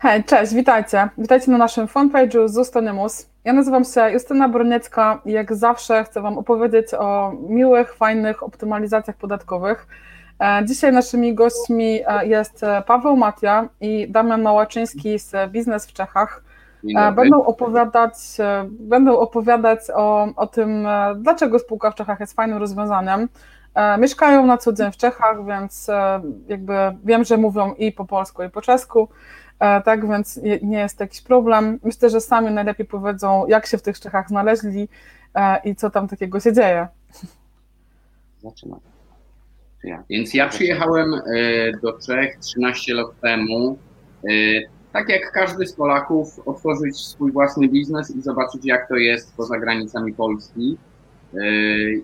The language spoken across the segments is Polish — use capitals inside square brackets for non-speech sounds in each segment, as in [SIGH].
Hej, cześć, witajcie. Witajcie na naszym fanpage'u Zostanymus. Ja nazywam się Justyna Broniecka i jak zawsze chcę Wam opowiedzieć o miłych, fajnych optymalizacjach podatkowych. E, dzisiaj naszymi gośćmi e, jest Paweł Matia i Damian Małaczyński z Biznes w Czechach. E, będą opowiadać, będą opowiadać o, o tym, dlaczego spółka w Czechach jest fajnym rozwiązaniem. Mieszkają na co dzień w Czechach, więc jakby wiem, że mówią i po polsku, i po czesku. E, tak więc nie jest to jakiś problem. Myślę, że sami najlepiej powiedzą, jak się w tych Czechach znaleźli e, i co tam takiego się dzieje. Zaczynam. Ja. Więc ja przyjechałem e, do Czech 13 lat temu. Tak jak każdy z Polaków, otworzyć swój własny biznes i zobaczyć, jak to jest poza granicami Polski.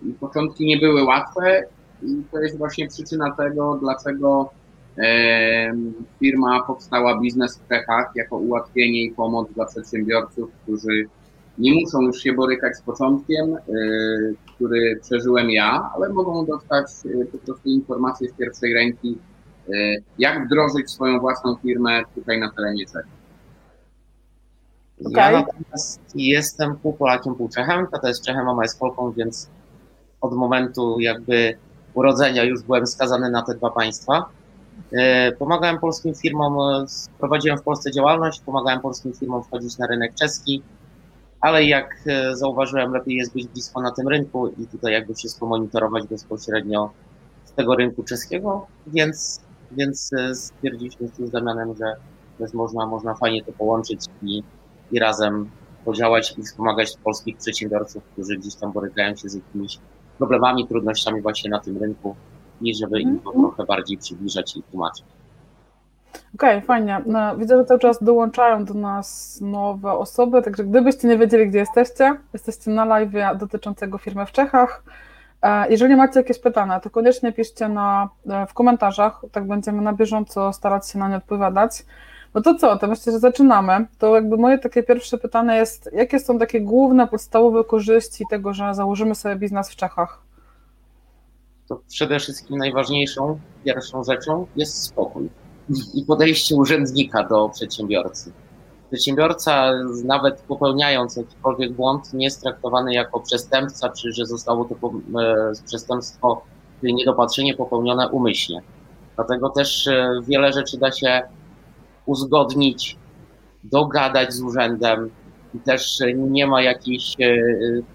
I początki nie były łatwe, i to jest właśnie przyczyna tego, dlaczego Firma powstała Biznes w Czechach jako ułatwienie i pomoc dla przedsiębiorców, którzy nie muszą już się borykać z początkiem, e, który przeżyłem ja, ale mogą dostać e, po prostu informacje z pierwszej ręki, e, jak wdrożyć swoją własną firmę tutaj na terenie Czech. Okay. Ja natomiast jestem pół Polakiem, pół Czechem. Tata jest Czechem, mama jest Polką, więc od momentu jakby urodzenia już byłem skazany na te dwa państwa. E, pomagałem polskim firmom, e, prowadziłem w Polsce działalność, pomagałem polskim firmom wchodzić na rynek czeski, ale jak e, zauważyłem, lepiej jest być blisko na tym rynku i tutaj jakby wszystko monitorować bezpośrednio z tego rynku czeskiego, więc, więc stwierdziliśmy z Damianem, że jest można, można fajnie to połączyć i, i razem podziałać i wspomagać polskich przedsiębiorców, którzy gdzieś tam borykają się z jakimiś problemami, trudnościami właśnie na tym rynku i żeby im to mhm. trochę bardziej przybliżać i tłumaczyć. Okej, okay, fajnie. No, widzę, że cały czas dołączają do nas nowe osoby, także gdybyście nie wiedzieli, gdzie jesteście, jesteście na live dotyczącego firmy w Czechach. E, jeżeli macie jakieś pytania, to koniecznie piszcie na, e, w komentarzach, tak będziemy na bieżąco starać się na nie odpowiadać. No to co, to myślę, że zaczynamy. To jakby moje takie pierwsze pytanie jest, jakie są takie główne, podstawowe korzyści tego, że założymy sobie biznes w Czechach? To przede wszystkim najważniejszą, pierwszą rzeczą jest spokój i podejście urzędnika do przedsiębiorcy. Przedsiębiorca, nawet popełniając jakikolwiek błąd, nie jest traktowany jako przestępca, czy że zostało to e, przestępstwo, niedopatrzenie popełnione umyślnie. Dlatego też e, wiele rzeczy da się uzgodnić, dogadać z urzędem, i też nie ma jakiejś, e,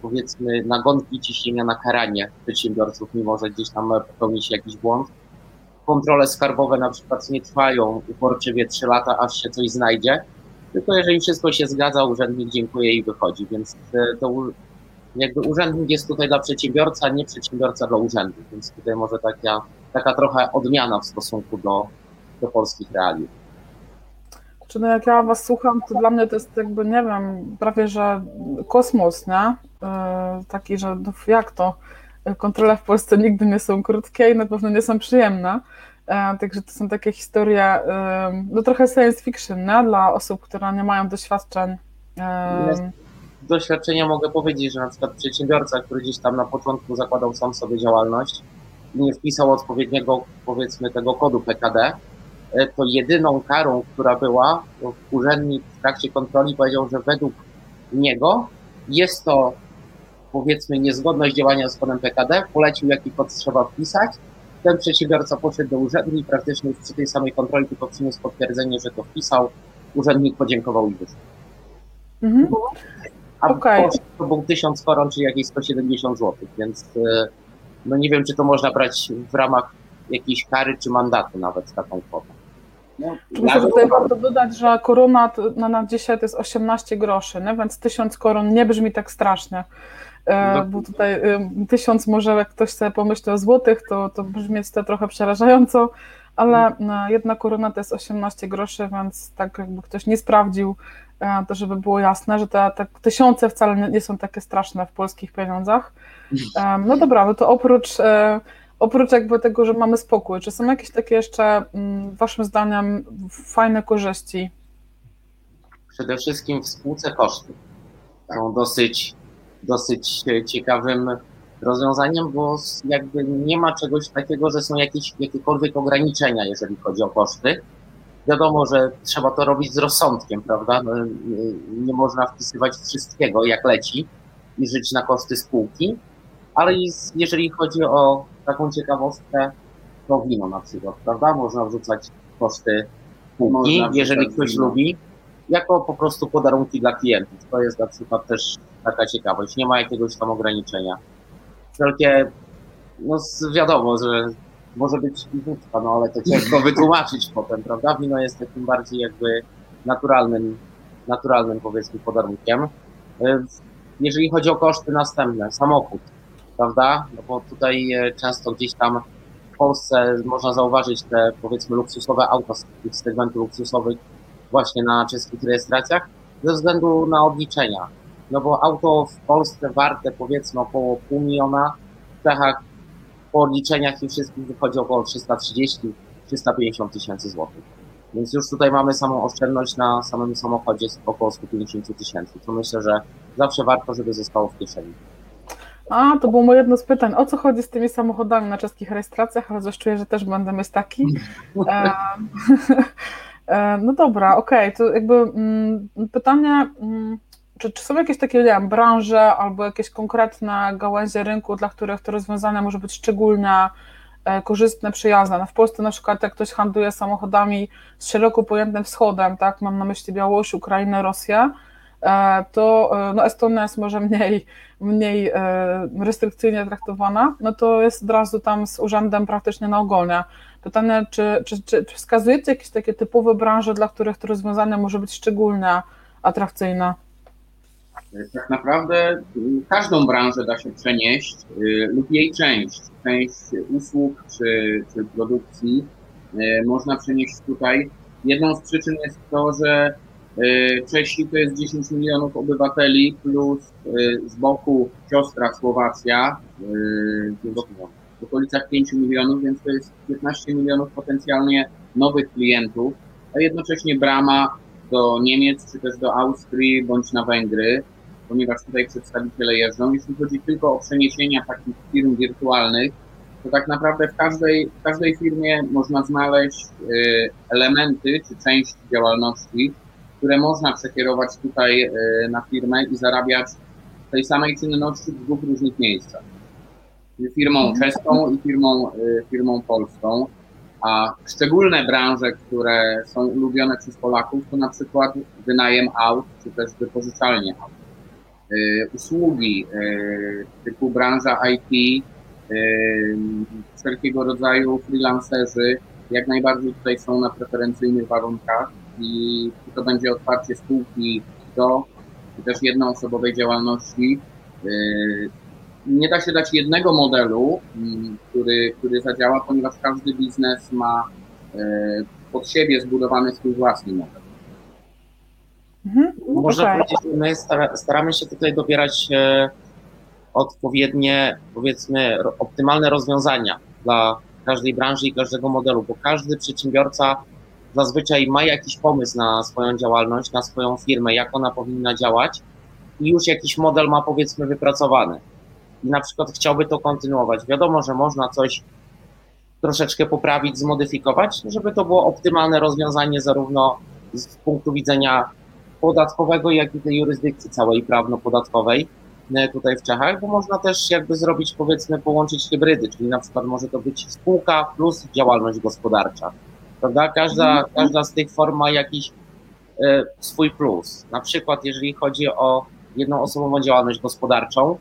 powiedzmy, nagonki ciśnienia na karanie przedsiębiorców, mimo że gdzieś tam popełni się jakiś błąd. Kontrole skarbowe na przykład nie trwają uporczywie 3 lata, aż się coś znajdzie, tylko jeżeli wszystko się zgadza, urzędnik dziękuję i wychodzi, więc e, to jakby urzędnik jest tutaj dla przedsiębiorca, a nie przedsiębiorca dla urzędu, więc tutaj może taka, taka trochę odmiana w stosunku do, do polskich realiów. Czy no jak ja was słucham, to dla mnie to jest jakby, nie wiem, prawie że kosmos, nie? E, taki, że no jak to? Kontrole w Polsce nigdy nie są krótkie i na pewno nie są przyjemne. E, także to są takie historie, no trochę science fiction, nie? Dla osób, które nie mają doświadczeń. Doświadczenia mogę powiedzieć, że na przykład przedsiębiorca, który gdzieś tam na początku zakładał sam sobie działalność nie wpisał odpowiedniego, powiedzmy, tego kodu PKD, to jedyną karą, która była, urzędnik w trakcie kontroli powiedział, że według niego jest to powiedzmy niezgodność działania z kodem PKD, polecił jaki kod trzeba wpisać. Ten przedsiębiorca poszedł do urzędu i praktycznie przy tej samej kontroli tylko przyniósł potwierdzenie, że to wpisał. Urzędnik podziękował i wyszedł. Mhm. A okay. to był 1000 koron, czyli jakieś 170 zł, więc e, no nie wiem, czy to można brać w ramach jakiejś kary czy mandatu nawet z taką kwotą. No, Myślę, że tutaj warto dodać, że korona na, na dzisiaj to jest 18 groszy, nie? więc 1000 koron nie brzmi tak strasznie. E, no. Bo tutaj y, tysiąc może jak ktoś sobie pomyśli o złotych, to, to brzmi to trochę przerażająco, ale mm. jedna korona to jest 18 groszy, więc tak jakby ktoś nie sprawdził, e, to żeby było jasne, że te, te tysiące wcale nie, nie są takie straszne w polskich pieniądzach. Mm. No dobra, no to oprócz e, oprócz jakby tego, że mamy spokój, czy są jakieś takie jeszcze mm, waszym zdaniem fajne korzyści? Przede wszystkim w spółce koszty są dosyć, dosyć ciekawym rozwiązaniem, bo jakby nie ma czegoś takiego, że są jakieś, jakiekolwiek ograniczenia, jeżeli chodzi o koszty. wiadomo, że trzeba to robić z rozsądkiem, prawda? No, nie można wpisywać wszystkiego jak leci i żyć na koszty spółki, ale jeżeli chodzi o taką ciekawostkę, to wino na przykład, prawda? Można wrzucać koszty spółki, jeżeli ktoś wino. lubi, jako po prostu podarunki dla klientów. To jest na przykład też taka ciekawość. Nie ma jakiegoś tam ograniczenia. Wszelkie, no wiadomo, że może być i wódka, no ale to ciężko [LAUGHS] wytłumaczyć potem, prawda? Wino jest takim bardziej jakby naturalnym, naturalnym powiedzmy podarunkiem. Jeżeli chodzi o koszty następne, samochód, prawda? No bo tutaj e, często gdzieś tam w Polsce można zauważyć te powiedzmy luksusowe auta z tych segmentów luksusowych właśnie na czeskich rejestracjach ze względu na odliczenia. No bo auto w Polsce warte powiedzmy około pół miliona, w Czechach po odliczeniach i wszystkich wychodzi około 330-350 tysięcy złotych. Więc już tutaj mamy samą oszczędność na samym samochodzie około 150 tysięcy, co myślę, że zawsze warto, żeby zostało w kieszeni. A, to było moje jedno z pytań. O co chodzi z tymi samochodami na czeskich rejestracjach? Ale czuję, że też będę mieć taki. [LAUGHS] E, [LAUGHS] e, no dobra, okej. Okay. To jakby mm, pytanie, mm, czy, czy, są jakieś takie, nie wiem, branże albo jakieś konkretne gałęzie rynku, dla których to rozwiązanie może być szczególnie e, korzystne, przyjazne? No w Polsce na przykład jak ktoś handluje samochodami z szeroko pojętym wschodem, tak, mam na myśli Białoruś, Ukrainę, Rosję, to e, no Estonia jest może mniej, mniej restrykcyjnie traktowana, no to jest od razu tam z urzędem praktycznie na ogonie. Pytanie, czy, czy, czy, czy wskazujecie jakieś takie typowe branże, dla których to rozwiązanie może być szczególnie atrakcyjne? Tak naprawdę każdą branżę da się przenieść y, lub jej część, część usług czy, czy produkcji y, można przenieść tutaj. Jedną z przyczyn jest to, że Czesi to jest 10 milionów obywateli plus z boku siostra Słowacja w okolicach 5 milionów, więc to jest 15 milionów potencjalnie nowych klientów, a jednocześnie brama do Niemiec czy też do Austrii bądź na Węgry ponieważ tutaj przedstawiciele jeżdżą. Jeśli chodzi tylko o przeniesienia takich firm wirtualnych, to tak naprawdę w każdej, w każdej firmie można znaleźć elementy czy część działalności, można przekierować tutaj y, na firmę i zarabiać tej samej czynności w dwóch różnych miejscach. Firmą mhm. czeską i firmą, y, firmą polską. A szczególne branże, które są ulubione przez Polaków, to na przykład wynajem aut, czy też wypożyczalnie aut. Y, usługi typu branża IT, wszelkiego rodzaju freelancerzy jak najbardziej tutaj są na preferencyjnych warunkach i to będzie otwarcie spółki do czy też jednoosobowej działalności. Nie da się dać jednego modelu, mm, który, który zadziała, ponieważ każdy biznes ma pod siebie zbudowany swój własny model. Mhm. Można okay. powiedzieć, że my staramy się tutaj dobierać e, odpowiednie, powiedzmy, optymalne rozwiązania dla każdej branży i każdego modelu, bo każdy przedsiębiorca zazwyczaj ma jakiś pomysł na swoją działalność, na swoją firmę, jak ona powinna działać i już jakiś model ma powiedzmy wypracowany. I na przykład chciałby to kontynuować. Wiadomo, że można coś troszeczkę poprawić, zmodyfikować, żeby to było optymalne rozwiązanie zarówno z punktu widzenia podatkowego, jak i tej jurysdykcji całej prawno-podatkowej e, tutaj w Czechach, bo można też jakby zrobić, powiedzmy, połączyć hybrydy, czyli na przykład może to być spółka plus działalność gospodarcza, prawda? Każda, mhm. każda z tych form ma jakiś e, swój plus. Na przykład, jeżeli chodzi o jedną osobową działalność gospodarczą,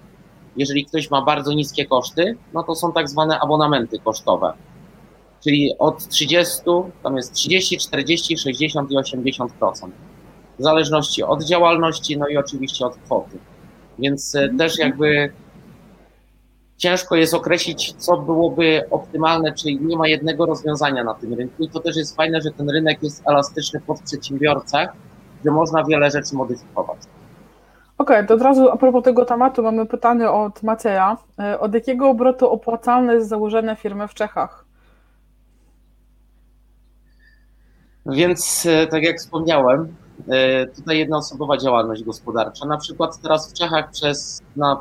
jeżeli ktoś ma bardzo niskie koszty, no to są tak zwane abonamenty kosztowe. Czyli od 30, tam jest 30, 40, 60 i 80% w zależności od działalności, no i oczywiście od kwoty. Więc e, mhm. też jakby ciężko jest określić, co byłoby optymalne, czyli nie ma jednego rozwiązania na tym rynku. I to też jest fajne, że ten rynek jest elastyczny pod przedsiębiorcach, że można wiele rzeczy modyfikować. Okej, okay, to od razu a propos tego tematu mamy pytanie od Macieja. E, od jakiego obrotu opłacalne jest założenie firmy w Czechach? Więc, e, tak jak wspomniałem, E, tutaj jednoosobowa działalność gospodarcza. Na przykład teraz w Czechach przez na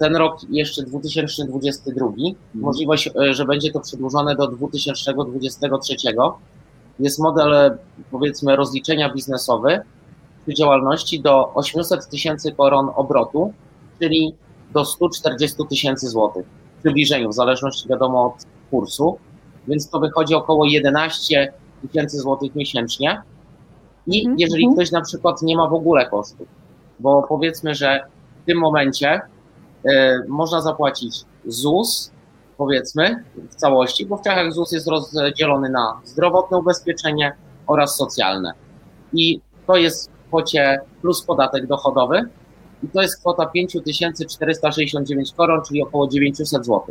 ten rok jeszcze 2022, mhm. możliwość, e, że będzie to przedłużone do 2023, jest model, powiedzmy, rozliczenia biznesowy przy działalności do 800 tysięcy koron obrotu, czyli do 140 tysięcy złotych w przybliżeniu, w zależności wiadomo od kursu, więc to wychodzi około 11 tysięcy złotych miesięcznie. I Mhm, jeżeli mhm. ktoś na przykład nie ma w ogóle kosztów, bo powiedzmy, że w tym momencie e, można zapłacić ZUS, powiedzmy, w całości, bo w Czechach ZUS jest rozdzielony na zdrowotne ubezpieczenie oraz socjalne. I to jest w kwocie plus podatek dochodowy i to jest kwota 5469 koron, czyli około 900 zł.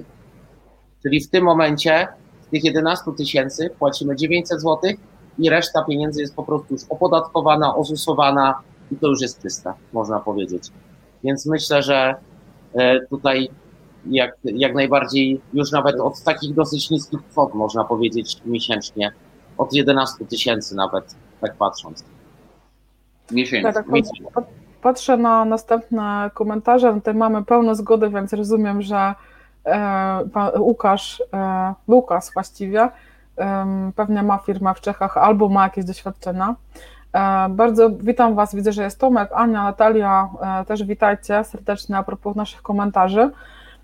Czyli w tym momencie z tych 11 tysięcy płacimy 900 zł i reszta pieniędzy jest po prostu już opodatkowana, ozusowana i to już jest czyste, można powiedzieć. Więc myślę, że e, tutaj jak, jak najbardziej już nawet od takich dosyć niskich kwot można powiedzieć miesięcznie, od 11 tysięcy nawet, tak patrząc. Miesięcznie. Tak, tak, Patrzę na następne komentarze, tutaj mamy pełną zgodę, więc rozumiem, że e, pan Łukasz, e, Lukas właściwie, em, pewnie ma firmę w Czechach albo ma jakieś doświadczenia. E, Bardzo witam Was, widzę, że jest Tomek, Ania, Natalia, e, też witajcie serdecznie a propos naszych komentarzy.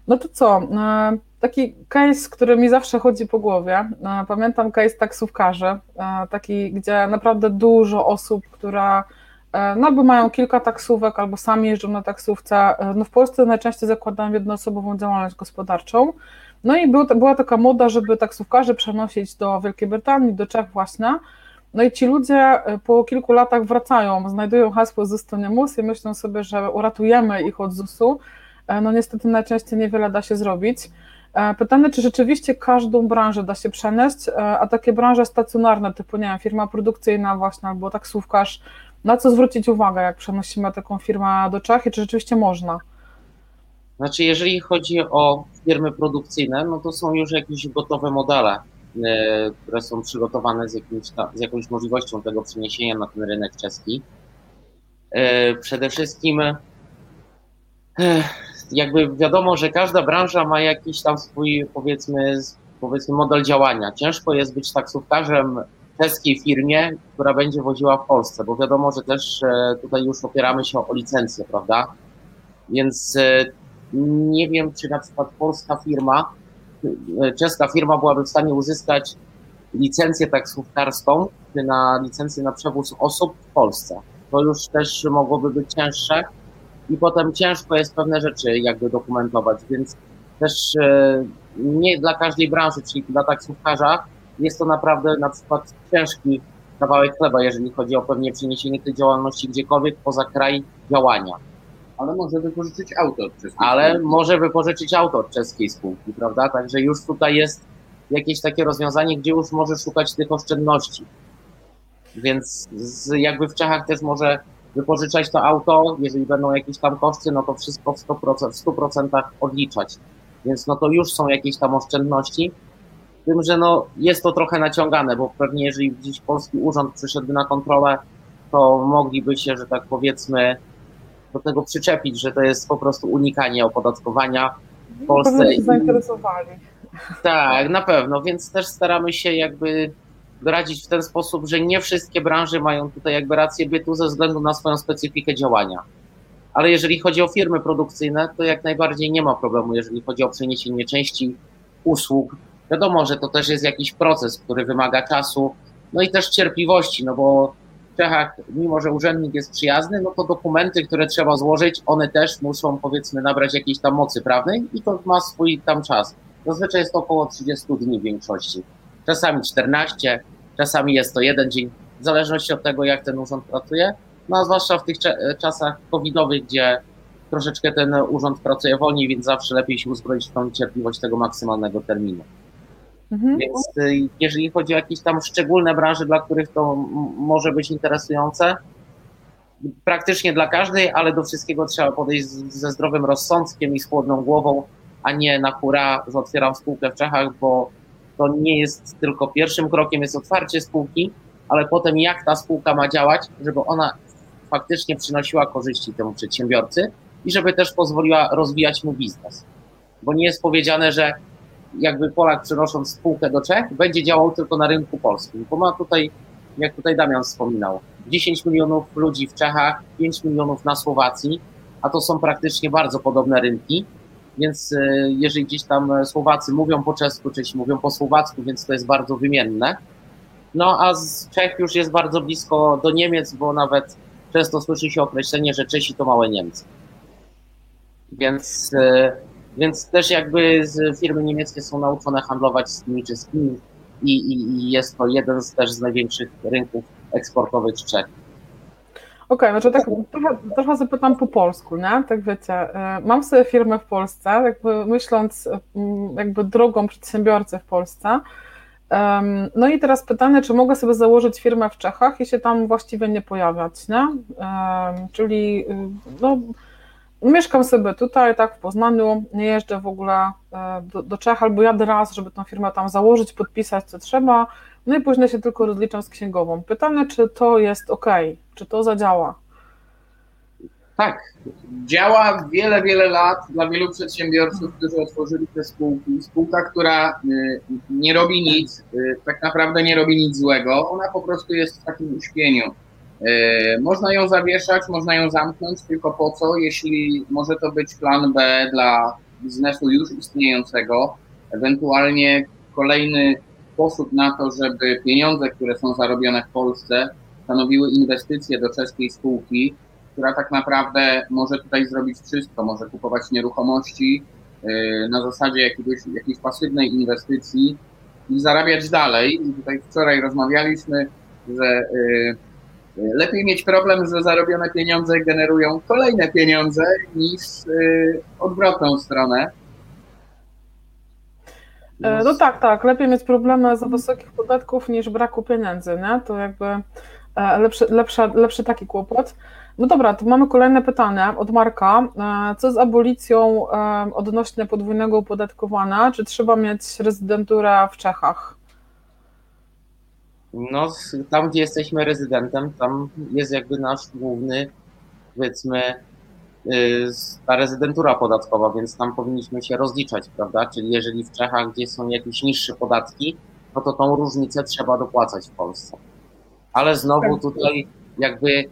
No to co, e, taki case, który mi zawsze chodzi po głowie, pamiętam case taksówkarzy, taki, gdzie naprawdę dużo osób, które no albo mają kilka taksówek, albo sami jeżdżą na taksówce. No w Polsce najczęściej zakładają jednoosobową działalność gospodarczą. No i był, była taka moda, żeby taksówkarzy przenosić do Wielkiej Brytanii, do Czech właśnie. No i ci ludzie e, po kilku latach wracają, znajdują hasło ZUS to nie mus i myślą sobie, że uratujemy ich od ZUS-u. E, No niestety najczęściej niewiele da się zrobić. E, Pytanie, czy rzeczywiście każdą branżę da się przenieść, a takie branże stacjonarne, typu nie wiem, firma produkcyjna właśnie, albo taksówkarz, na co zwrócić uwagę, jak przenosimy taką firmę do Czech i czy rzeczywiście można? Znaczy, jeżeli chodzi o firmy produkcyjne, no to są już jakieś gotowe modele, które są przygotowane z, jakimś z jakąś możliwością tego przeniesienia na ten rynek czeski. E, Przede wszystkim e, jakby wiadomo, że każda branża ma jakiś tam swój powiedzmy, powiedzmy model działania. Ciężko jest być taksówkarzem czeskiej firmie, która będzie woziła w Polsce, bo wiadomo, że też e, tutaj już opieramy się o licencję, prawda? Więc e, nie wiem, czy na przykład polska firma, e, czeska firma byłaby w stanie uzyskać licencję taksówkarską, na licencję na przewóz osób w Polsce. To już też mogłoby być cięższe i potem ciężko jest pewne rzeczy jakby dokumentować, więc też e, nie dla każdej branży, czyli dla taksówkarza jest to naprawdę na przykład ciężki kawałek chleba, jeżeli chodzi o pewnie przeniesienie tej działalności gdziekolwiek poza kraj działania. Ale może wypożyczyć auto od czeskiej Ale spółki. może wypożyczyć auto od czeskiej spółki, prawda? Także już tutaj jest jakieś takie rozwiązanie, gdzie już może szukać tych oszczędności. Więc z, jakby w Czechach też może wypożyczać to auto, jeżeli będą jakieś tam koszty, no to wszystko w 100%, w 100% odliczać. Więc no to już są jakieś tam oszczędności. Tym, że no jest to trochę naciągane, bo pewnie jeżeli gdzieś polski urząd przyszedłby na kontrolę, to mogliby się, że tak powiedzmy, do tego przyczepić, że to jest po prostu unikanie opodatkowania w Polsce. Się zainteresowali. tak, na pewno, więc też staramy się jakby doradzić w ten sposób, że nie wszystkie branże mają tutaj jakby rację bytu ze względu na swoją specyfikę działania. Ale jeżeli chodzi o firmy produkcyjne, to jak najbardziej nie ma problemu, jeżeli chodzi o przeniesienie części usług. Wiadomo, że to też jest jakiś proces, który wymaga czasu, no i też cierpliwości, no bo Czechach, mimo że urzędnik jest przyjazny, no to dokumenty, które trzeba złożyć, one też muszą powiedzmy nabrać jakiejś tam mocy prawnej i to ma swój tam czas. Zazwyczaj jest to około 30 dni w większości. Czasami 14, czasami jest to jeden dzień, w zależności od tego, jak ten urząd pracuje. No a zwłaszcza w tych czasach covidowych, gdzie troszeczkę ten urząd pracuje wolniej, więc zawsze lepiej się uzbroić w tą cierpliwość tego maksymalnego terminu. Mhm. Więc y, jeżeli chodzi o jakieś tam szczególne branże, dla których to może być interesujące, praktycznie dla każdej, ale do wszystkiego trzeba podejść ze zdrowym rozsądkiem i z chłodną głową, a nie na hura, że otwieram spółkę w Czechach, bo to nie jest tylko pierwszym krokiem, jest otwarcie spółki, ale potem jak ta spółka ma działać, żeby ona faktycznie przynosiła korzyści temu przedsiębiorcy i żeby też pozwoliła rozwijać mu biznes. Bo nie jest powiedziane, że jakby Polak przenosząc spółkę do Czech będzie działał tylko na rynku polskim, bo ma tutaj, jak tutaj Damian wspominał, 10 milionów ludzi w Czechach, 5 milionów na Słowacji, a to są praktycznie bardzo podobne rynki, więc e, jeżeli gdzieś tam Słowacy mówią po czesku, Czesi mówią po słowacku, więc to jest bardzo wymienne. No a z Czech już jest bardzo blisko do Niemiec, bo nawet często słyszy się określenie, że Czesi to małe Niemcy. Więc, e, więc też jakby firmy niemieckie są nauczone handlować z tymi czeskimi i, i, i jest to jeden z też z największych rynków eksportowych z Czech. Okej, okay, znaczy tak trochę, trochę zapytam po polsku, nie? Tak wiecie, e, mam sobie firmę w Polsce, jakby myśląc mm, jakby drogą przedsiębiorcy w Polsce, no i teraz pytanie, czy mogę sobie założyć firmę w Czechach i się tam właściwie nie pojawiać, nie? Czyli y, no, mieszkam sobie tutaj, tak, w Poznaniu, nie jeżdżę w ogóle e, do, do Czech, albo jadę raz, żeby tą firmę tam założyć, podpisać, co trzeba, no i później się tylko rozliczam z księgową. Pytanie, czy to jest ok, czy to zadziała? Tak, działa wiele, wiele lat dla wielu przedsiębiorców, którzy otworzyli te spółki. Spółka, która y, nie robi nic, y, tak naprawdę nie robi nic złego, ona po prostu jest w takim uśpieniu. Y, można ją zawieszać, można ją zamknąć, tylko po co, jeśli może to być plan B dla biznesu już istniejącego, ewentualnie kolejny sposób na to, żeby pieniądze, które są zarobione w Polsce, stanowiły inwestycje do czeskiej spółki, która tak naprawdę może tutaj zrobić wszystko, może kupować nieruchomości y, na zasadzie jakiegoś, jakiejś pasywnej inwestycji i zarabiać dalej. I tutaj wczoraj rozmawialiśmy, że y, lepiej mieć problem, że zarobione pieniądze generują kolejne pieniądze niż odwrotną stronę. E, no tak, tak. Lepiej mieć problemy za wysokich podatków niż braku pieniędzy, nie? To jakby e, lepszy, lepszy, lepszy taki kłopot. No dobra, to mamy kolejne pytanie od Marka. E, co z abolicją odnośnie podwójnego opodatkowania? Czy trzeba mieć rezydenturę w Czechach? No, tam gdzie jesteśmy rezydentem, tam jest jakby nasz główny, powiedzmy, Y, ta rezydentura podatkowa, więc tam powinniśmy się rozliczać, prawda? Czyli jeżeli w Czechach, gdzie są jakieś niższe podatki, no to tą różnicę trzeba dopłacać w Polsce. Ale znowu tak. tutaj jakby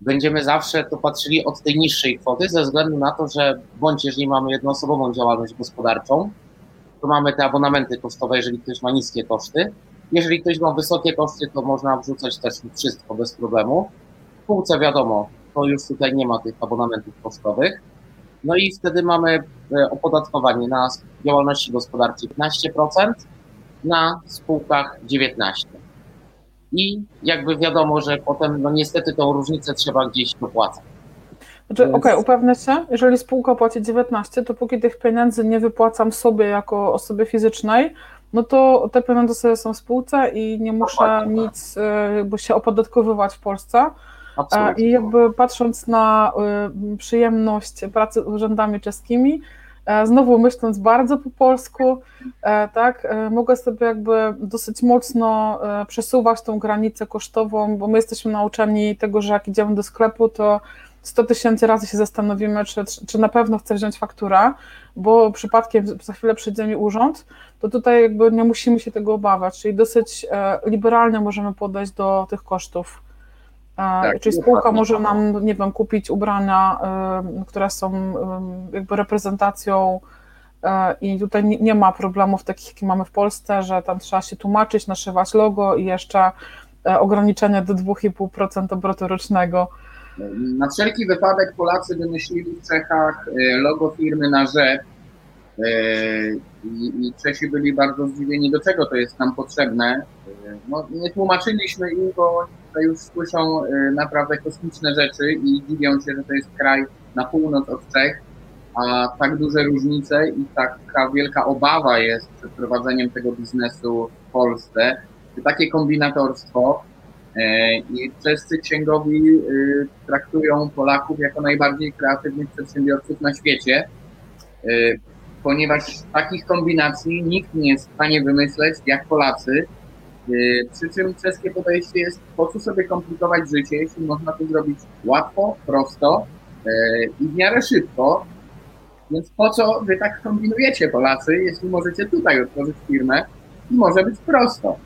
będziemy zawsze to patrzyli od tej niższej kwoty, ze względu na to, że bądź jeżeli mamy jednoosobową działalność gospodarczą, to mamy te abonamenty kosztowe, jeżeli ktoś ma niskie koszty. Jeżeli ktoś ma wysokie koszty, to można wrzucać też wszystko bez problemu. W półce wiadomo, to już tutaj nie ma tych abonamentów pocztowych. No i wtedy mamy e, opodatkowanie na działalności gospodarczej 15%, na spółkach 19%. I jakby wiadomo, że potem, no niestety tą różnicę trzeba gdzieś dopłacać. Znaczy, Więc... Okej, okay, upewnię się, jeżeli spółka płaci 19, to póki tych pieniędzy nie wypłacam sobie jako osobie fizycznej, no to te pieniądze są w spółce i nie muszę nic e, jakby się opodatkowywać w Polsce. Absolutnie. I jakby patrząc na y, przyjemność pracy z urzędami czeskimi, e, znowu myśląc bardzo po polsku, e, tak, e, mogę sobie jakby dosyć mocno przesuwać tą granicę kosztową, bo my jesteśmy nauczeni tego, że jak idziemy do sklepu, to 100 tysięcy razy się zastanowimy, czy, czy na pewno chcę wziąć fakturę, bo przypadkiem za chwilę przyjdzie mi urząd, to tutaj jakby nie musimy się tego obawiać, czyli dosyć liberalnie możemy podejść do tych kosztów. Tak, Czyli spółka może nam, nie wiem, kupić ubrania, które są jakby reprezentacją e, i tutaj nie ma problemów takich, jakie mamy w Polsce, że tam trzeba się tłumaczyć, naszywać logo i jeszcze e, ograniczenie do 2,5% obrotu rocznego. Na wszelki wypadek Polacy wymyślili w Czechach e, logo firmy na rzep i, i Czesi byli bardzo zdziwieni, do czego to jest nam potrzebne. No, nie tłumaczyliśmy im, bo to już słyszą naprawdę kosmiczne rzeczy i dziwią się, że to jest kraj na północ od Czech, a tak duże różnice i taka wielka obawa jest przed prowadzeniem tego biznesu w Polsce. Takie kombinatorstwo i czescy księgowi y, traktują Polaków jako najbardziej kreatywnych przedsiębiorców na świecie, ponieważ takich kombinacji nikt nie jest w stanie wymyśleć jak Polacy, Y, przy czym czeskie podejście jest, po co sobie komplikować życie, jeśli można to zrobić łatwo, prosto i w miarę szybko. Więc po co wy tak kombinujecie, Polacy, jeśli możecie tutaj otworzyć firmę i może być prosto.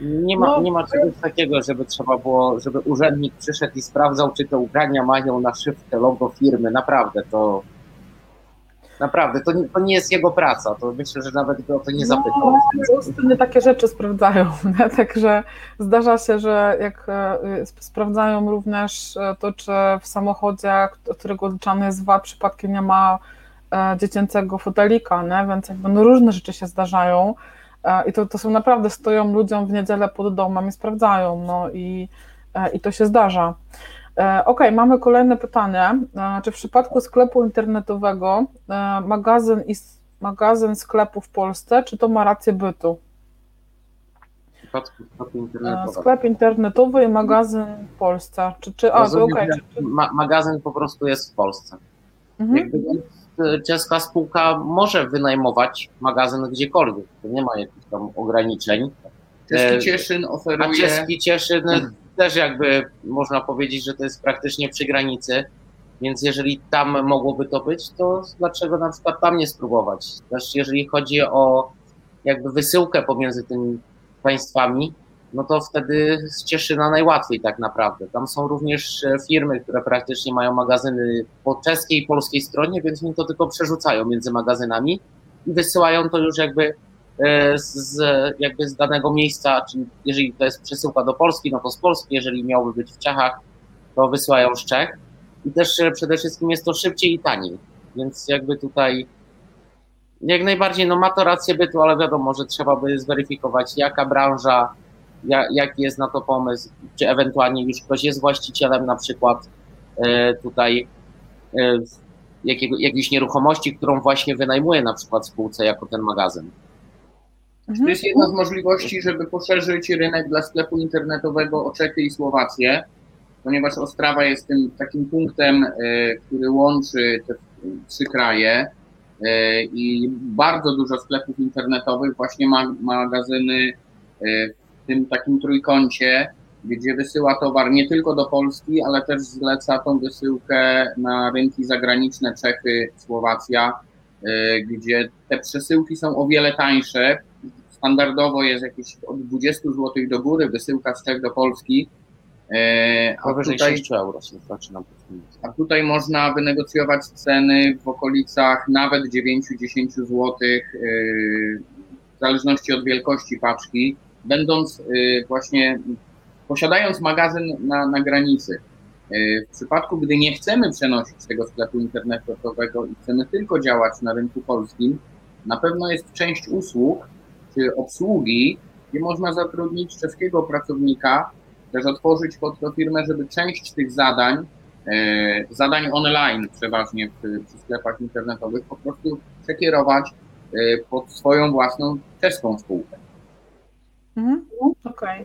Nie ma, No, nie ma czegoś takiego, żeby trzeba było, żeby urzędnik przyszedł i sprawdzał, czy te ubrania mają na szyfrę logo firmy. Naprawdę, to naprawdę, to, nie- to nie jest jego praca. To myślę, że nawet by o to nie zapytał. No, takie rzeczy sprawdzają, [LAUGHS] nie? także zdarza się, że jak e, sp- sprawdzają również e, to, czy w samochodzie, od którego odliczany jest VAT, przypadkiem nie ma e, dziecięcego fotelika, nie? więc jakby no różne rzeczy się zdarzają i to, to są naprawdę, stoją ludziom w niedzielę pod domem i sprawdzają, no i, e, i to się zdarza. E, Okej, mamy kolejne pytanie. E, Czy w przypadku sklepu internetowego e, magazyn, is- magazyn sklepu w Polsce, czy to ma rację bytu? W przypadku sklepu E, internetowego. Sklep internetowy i magazyn w Polsce. Czy, czy, a, Rozumiem, że czy- czy- ma, magazyn po prostu jest w Polsce. Mhm. Jakby e, czeska spółka może wynajmować magazyn gdziekolwiek. To nie ma jakichś tam ograniczeń. Czeski E, Cieszyn A oferuje... czeski Cieszyn też jakby można powiedzieć, że to jest praktycznie przy granicy, więc jeżeli tam mogłoby to być, to dlaczego na przykład tam nie spróbować? Też jeżeli chodzi o jakby wysyłkę pomiędzy tymi państwami, no to wtedy z Cieszyna najłatwiej tak naprawdę. Tam są również e, firmy, które praktycznie mają magazyny po czeskiej i polskiej stronie, więc oni to tylko przerzucają między magazynami i wysyłają to już jakby e, z, jakby z danego miejsca, czyli jeżeli to jest przesyłka do Polski, no to z Polski, jeżeli miałby być w Czechach, to wysyłają z Czech. I też e, przede wszystkim jest to szybciej i taniej, więc jakby tutaj jak najbardziej, no ma to rację bytu, ale wiadomo, że trzeba by zweryfikować, jaka branża, jaki jest na to pomysł, czy ewentualnie już ktoś jest właścicielem na przykład e, tutaj e, jakiego, jakiejś nieruchomości, którą właśnie wynajmuje na przykład spółce jako ten magazyn. To Mhm. jest jedna z możliwości, żeby poszerzyć rynek dla sklepu internetowego o Czechy i Słowację, ponieważ Ostrawa jest tym takim punktem, e, który łączy te trzy kraje i bardzo dużo sklepów internetowych właśnie ma magazyny w tym takim trójkącie, gdzie wysyła towar nie tylko do Polski, ale też zleca tą wysyłkę na rynki zagraniczne Czechy, Słowacja, e, gdzie te przesyłki są o wiele tańsze, standardowo jest jakieś od 20 zł do góry, wysyłka z Czech do Polski. E, A Powyżej tutaj, 6 euro się zaczynam. a tutaj można wynegocjować ceny w okolicach nawet 9-10 zł, e, w zależności od wielkości paczki, będąc e, właśnie, posiadając magazyn na, na granicy. E, W przypadku, gdy nie chcemy przenosić tego sklepu internetowego i chcemy tylko działać na rynku polskim, na pewno jest część usług czy obsługi, gdzie można zatrudnić czeskiego pracownika, też otworzyć pod to firmę, żeby część tych zadań, e, zadań online przeważnie przy, przy sklepach internetowych, po prostu przekierować pod swoją własną czeską spółkę. Mhm. Okej.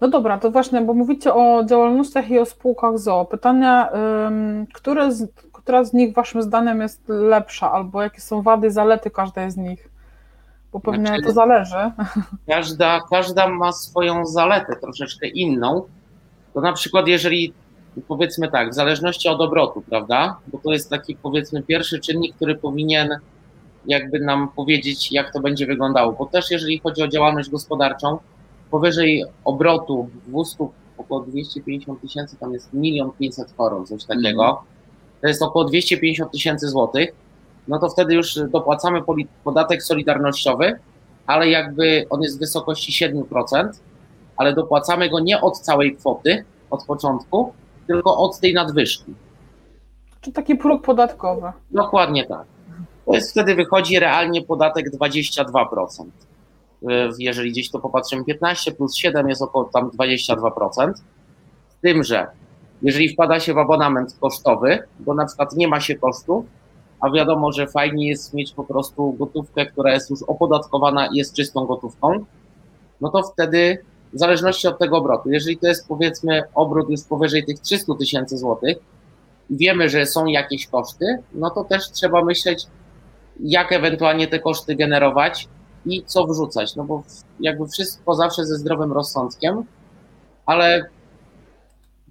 No dobra, to właśnie, bo mówicie o działalnościach i o spółkach ZOO. Pytanie, ym, które z, która z nich waszym zdaniem jest lepsza, albo jakie są wady i zalety każdej z nich? Bo pewnie Znaczy- to zależy. [LAUGHS] Każda, każda ma swoją zaletę troszeczkę inną. To na przykład, jeżeli powiedzmy tak, w zależności od obrotu, prawda? Bo to jest taki powiedzmy pierwszy czynnik, który powinien jakby nam powiedzieć, jak to będzie wyglądało. Bo też jeżeli chodzi o działalność gospodarczą, powyżej obrotu 200, około 250 tysięcy, tam jest milion 500 koron, coś takiego. To jest około 250 tysięcy złotych. No to wtedy już dopłacamy podatek solidarnościowy, ale jakby on jest w wysokości 7%, ale dopłacamy go nie od całej kwoty, od początku, tylko od tej nadwyżki. Czy taki próg podatkowy? Dokładnie tak. To jest wtedy wychodzi realnie podatek 22%. Y, Jeżeli gdzieś to popatrzymy, 15 plus 7 jest około tam 22%. Z tym, że jeżeli wpada się w abonament kosztowy, bo na przykład nie ma się kosztów, a wiadomo, że fajnie jest mieć po prostu gotówkę, która jest już opodatkowana i jest czystą gotówką, no to wtedy w zależności od tego obrotu, jeżeli to jest powiedzmy obrót już powyżej tych 300 tysięcy złotych, wiemy, że są jakieś koszty, no to też trzeba myśleć, jak ewentualnie te koszty generować i co wrzucać. No bo jakby wszystko zawsze ze zdrowym rozsądkiem, ale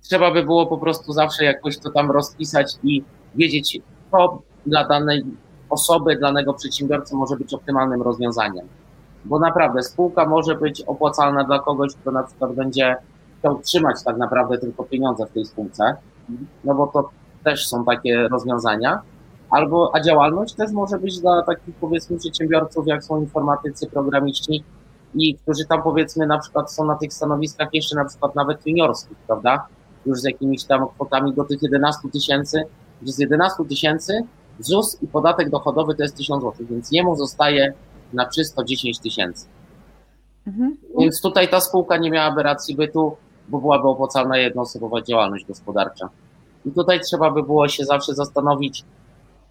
trzeba by było po prostu zawsze jakoś to tam rozpisać i wiedzieć, co dla danej osoby, dla danego przedsiębiorcy może być optymalnym rozwiązaniem. Bo naprawdę spółka może być opłacalna dla kogoś, kto na przykład będzie chciał trzymać tak naprawdę tylko pieniądze w tej spółce, no bo to też są takie rozwiązania. Albo, a działalność też może być dla takich powiedzmy przedsiębiorców, jak są informatycy, programiści i którzy tam powiedzmy na przykład są na tych stanowiskach jeszcze na przykład nawet juniorskich, prawda? Już z jakimiś tam kwotami do tych 11 tysięcy, gdzie z 11 tysięcy ZUS i podatek dochodowy to jest 1000 zł, więc jemu zostaje na czysto 10 tysięcy. Mhm. Więc tutaj ta spółka nie miałaby racji bytu, bo byłaby opłacalna jednoosobowa działalność gospodarcza. I tutaj trzeba by było się zawsze zastanowić,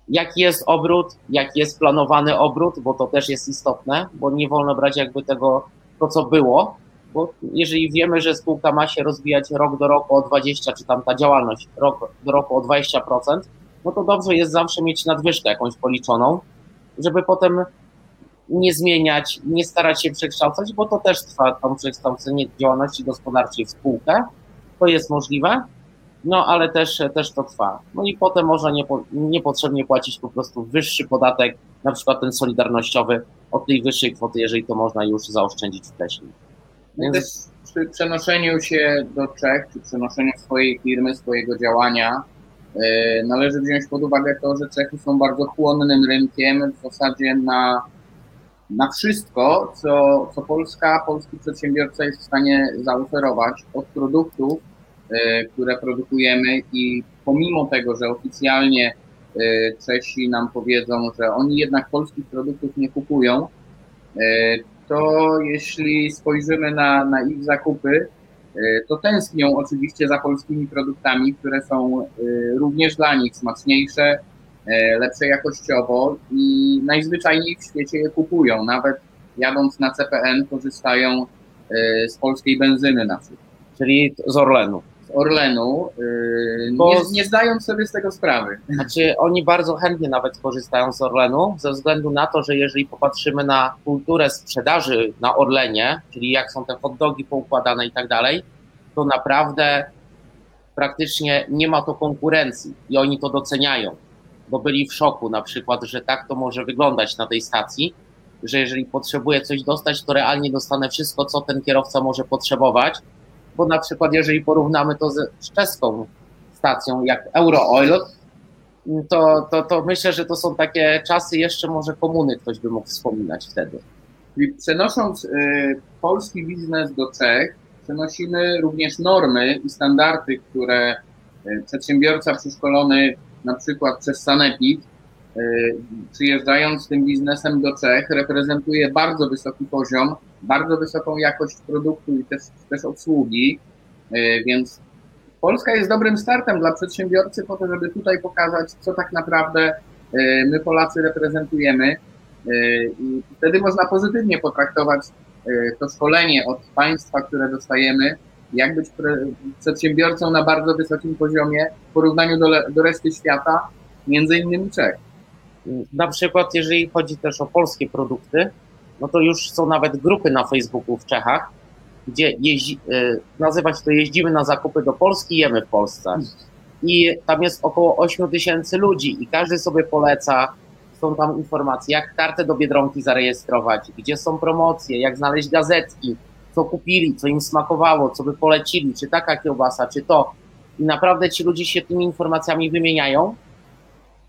jaki jest obrót, jaki jest planowany obrót, bo to też jest istotne, bo nie wolno brać jakby tego, to co było, bo jeżeli wiemy, że spółka ma się rozwijać rok do roku o 20, czy tam ta działalność rok do roku o 20%, no to dobrze jest zawsze mieć nadwyżkę jakąś policzoną, żeby potem nie zmieniać, nie starać się przekształcać, bo to też trwa tam przekształcenie działalności gospodarczej w spółkę. To jest możliwe, no ale też, też to trwa. No i potem można niepo, niepotrzebnie płacić po prostu wyższy podatek, na przykład ten solidarnościowy, od tej wyższej kwoty, jeżeli to można już zaoszczędzić wcześniej. No też przy przenoszeniu się do Czech, czy przenoszeniu swojej firmy, swojego działania, yy, należy wziąć pod uwagę to, że Czechy są bardzo chłonnym rynkiem w zasadzie na, na wszystko, co, co Polska, polski przedsiębiorca jest w stanie zaoferować od produktów, które produkujemy i pomimo tego, że oficjalnie yy, Czesi nam powiedzą, że oni jednak polskich produktów nie kupują, to jeśli spojrzymy na, na ich zakupy, to tęsknią oczywiście za polskimi produktami, które są również dla nich smaczniejsze, lepsze jakościowo i najzwyczajniej w świecie je kupują. Nawet jadąc na CPN korzystają z polskiej benzyny na przykład. Czyli z Orlenu. Orlenu, nie, nie zdając sobie z tego sprawy. Znaczy, oni bardzo chętnie nawet korzystają z Orlenu, ze względu na to, że jeżeli popatrzymy na kulturę sprzedaży na Orlenie, czyli jak są te hot dogi poukładane i tak dalej, to naprawdę praktycznie nie ma to konkurencji i oni to doceniają, bo byli w szoku na przykład, że tak to może wyglądać na tej stacji, że jeżeli potrzebuję coś dostać, to realnie dostanę wszystko, co ten kierowca może potrzebować, bo na przykład jeżeli porównamy to z czeską stacją jak Eurooil, to, to, to myślę, że to są takie czasy jeszcze może komuny ktoś by mógł wspominać wtedy. Przenosząc y, polski biznes do Czech, przenosimy również normy i standardy, które y, przedsiębiorca przeszkolony na przykład przez Sanepid, przyjeżdżając z tym biznesem do Czech, reprezentuje bardzo wysoki poziom, bardzo wysoką jakość produktu i też, też obsługi, więc Polska jest dobrym startem dla przedsiębiorcy po to, żeby tutaj pokazać, co tak naprawdę my Polacy reprezentujemy. I wtedy można pozytywnie potraktować to szkolenie od państwa, które dostajemy, jak być przedsiębiorcą na bardzo wysokim poziomie w porównaniu do, do reszty świata, między innymi Czech. Na przykład, jeżeli chodzi też o polskie produkty, no to już są nawet grupy na Facebooku w Czechach, gdzie jeździ, nazywa się to jeździmy na zakupy do Polski, jemy w Polsce. I tam jest około 8 tysięcy ludzi i każdy sobie poleca, są tam informacje, jak kartę do Biedronki zarejestrować, gdzie są promocje, jak znaleźć gazetki, co kupili, co im smakowało, co by polecili, czy taka kiełbasa, czy to. I naprawdę ci ludzie się tymi informacjami wymieniają.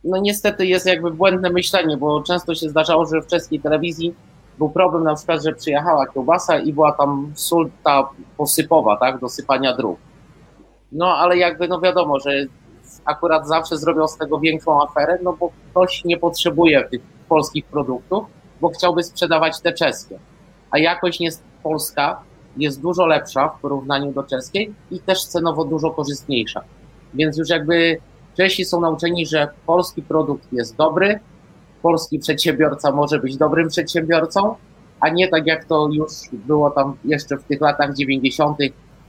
No niestety jest jakby błędne myślenie, bo często się zdarzało, że w czeskiej telewizji był problem na przykład, że przyjechała kiełbasa i była tam sól ta posypowa, tak, do sypania dróg. No ale jakby no wiadomo, że akurat zawsze zrobią z tego większą aferę, no bo ktoś nie potrzebuje tych polskich produktów, bo chciałby sprzedawać te czeskie. A jakość jest polska, jest dużo lepsza w porównaniu do czeskiej i też cenowo dużo korzystniejsza. Więc już jakby Czesi są nauczeni, że polski produkt jest dobry, polski przedsiębiorca może być dobrym przedsiębiorcą, a nie tak jak to już było tam jeszcze w tych latach 90.,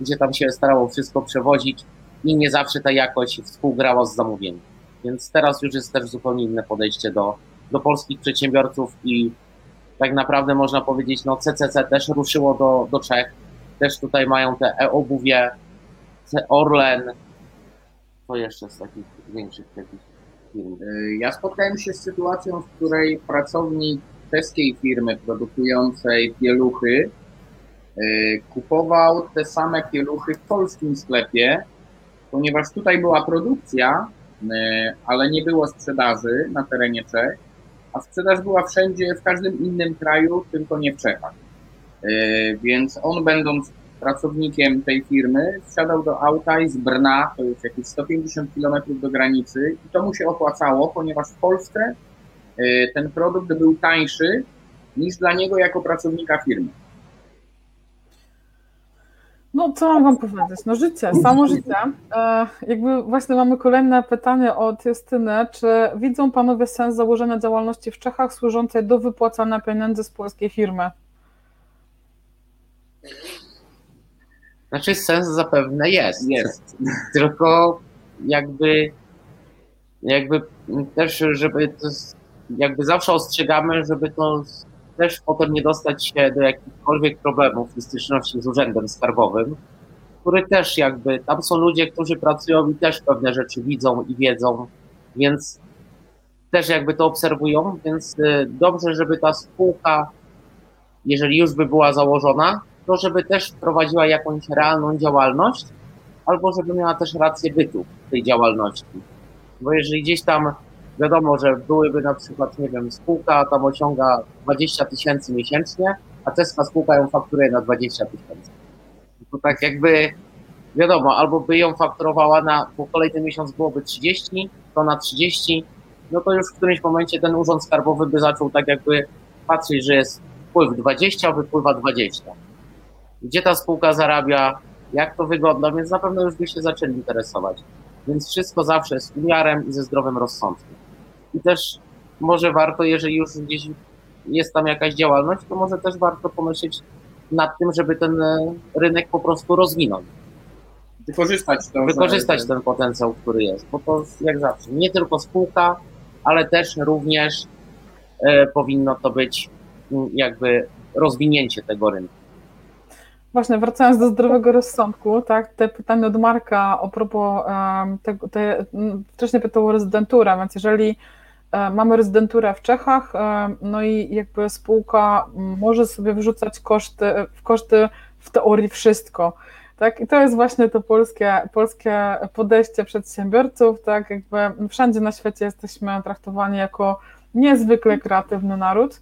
gdzie tam się starało wszystko przewozić i nie zawsze ta jakość współgrała z zamówieniem. Więc teraz już jest też zupełnie inne podejście do, do polskich przedsiębiorców i tak naprawdę można powiedzieć, no CCC też ruszyło do, do Czech, też tutaj mają te e-obuwie, Orlen, co jeszcze z takich większych takich firmy. Y, Ja spotkałem się z sytuacją, w której pracownik czeskiej firmy produkującej pieluchy y, kupował te same pieluchy w polskim sklepie, ponieważ tutaj była produkcja, y, ale nie było sprzedaży na terenie Czech, a sprzedaż była wszędzie, w każdym innym kraju, tylko nie w Czechach. Więc on, będąc pracownikiem tej firmy, wsiadał do auta i z Brna, to jest jakieś 150 km do granicy, i to mu się opłacało, ponieważ w Polsce y, ten produkt był tańszy niż dla niego jako pracownika firmy. No, co mam wam powiedzieć? No życie, samo życie. E, jakby właśnie mamy kolejne pytanie od Justyny. Czy widzą panowie sens założenia działalności w Czechach służącej do wypłacania pieniędzy z polskiej firmy? Znaczy sens zapewne jest. Jest. Tylko jakby jakby też, żeby to jakby zawsze ostrzegamy, żeby to też potem nie dostać się do jakichkolwiek problemów w styczności z urzędem skarbowym, który też jakby, tam są ludzie, którzy pracują i też pewne rzeczy widzą i wiedzą, więc też jakby to obserwują, więc y, dobrze, żeby ta spółka, jeżeli już by była założona, to żeby też prowadziła jakąś realną działalność, albo żeby miała też rację bytu tej działalności. Bo jeżeli gdzieś tam wiadomo, że byłyby na przykład, nie wiem, spółka tam osiąga 20 tysięcy miesięcznie, a czeska spółka ją fakturuje na 20 tysięcy. To tak jakby wiadomo, albo by ją fakturowała na, bo kolejny miesiąc byłoby 30, to na 30, no to już w którymś momencie ten urząd skarbowy by zaczął tak jakby patrzeć, że jest wpływ 20, wypływa 20. Gdzie ta spółka zarabia, jak to wygląda, więc na pewno już by się zaczęli interesować. Więc wszystko zawsze z umiarem i ze zdrowym rozsądkiem. I też może warto, jeżeli już gdzieś jest tam jakaś działalność, to może też warto pomyśleć nad tym, żeby ten e, rynek po prostu rozwinąć. Wykorzystać to. Wykorzystać ten potencjał, który jest, bo to jak zawsze, nie tylko spółka, ale też również e, powinno to być m, jakby rozwinięcie tego rynku. Właśnie, wracając do zdrowego rozsądku, tak, te pytanie od Marka a propos um, tego, te, wcześniej pytał o rezydenturę, więc jeżeli e, mamy rezydenturę w Czechach, e, no i jakby spółka może sobie wrzucać koszty, w koszty w teorii wszystko, tak, i to jest właśnie to polskie, polskie podejście przedsiębiorców, tak, jakby wszędzie na świecie jesteśmy traktowani jako niezwykle kreatywny naród,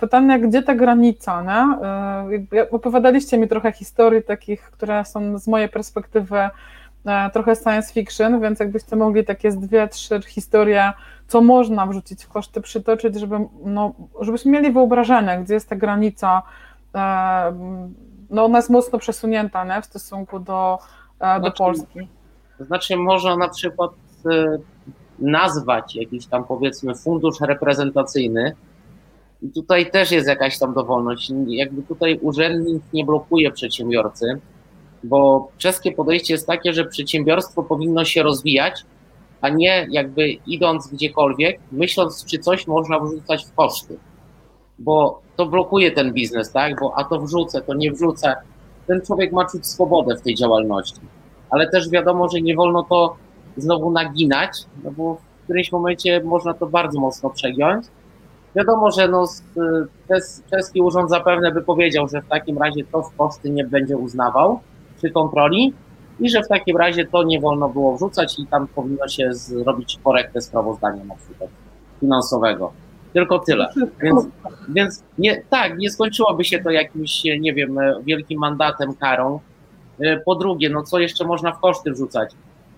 Pytanie, gdzie ta granica? E, jakby Opowiadaliście mi trochę historii takich, które są z mojej perspektywy e, trochę science fiction, więc jakbyście mogli takie z dwie, trzy historie, co można wrzucić w koszty, przytoczyć, żeby, no, żebyśmy mieli wyobrażenie, gdzie jest ta granica, e, no ona jest mocno przesunięta, nie? W stosunku do, e, do Znaczy, Polski. To znaczy można na przykład e, nazwać jakiś tam powiedzmy fundusz reprezentacyjny i tutaj też jest jakaś tam dowolność. Jakby tutaj urzędnik nie blokuje przedsiębiorcy, bo czeskie podejście jest takie, że przedsiębiorstwo powinno się rozwijać, a nie jakby idąc gdziekolwiek, myśląc, czy coś można wrzucać w koszty. Bo to blokuje ten biznes, tak? Bo a to wrzucę, to nie wrzucę. Ten człowiek ma czuć swobodę w tej działalności. Ale też wiadomo, że nie wolno to znowu naginać, no bo w którymś momencie można to bardzo mocno przegiąć. Wiadomo, że no, czes, czeski urząd zapewne by powiedział, że w takim razie to w koszty nie będzie uznawał przy kontroli i że w takim razie to nie wolno było wrzucać i tam powinno się zrobić korektę sprawozdania na przykład finansowego. Tylko tyle. Więc, więc nie, tak, nie skończyłoby się to jakimś, nie wiem, wielkim mandatem, karą. E, Po drugie, no co jeszcze można w koszty wrzucać?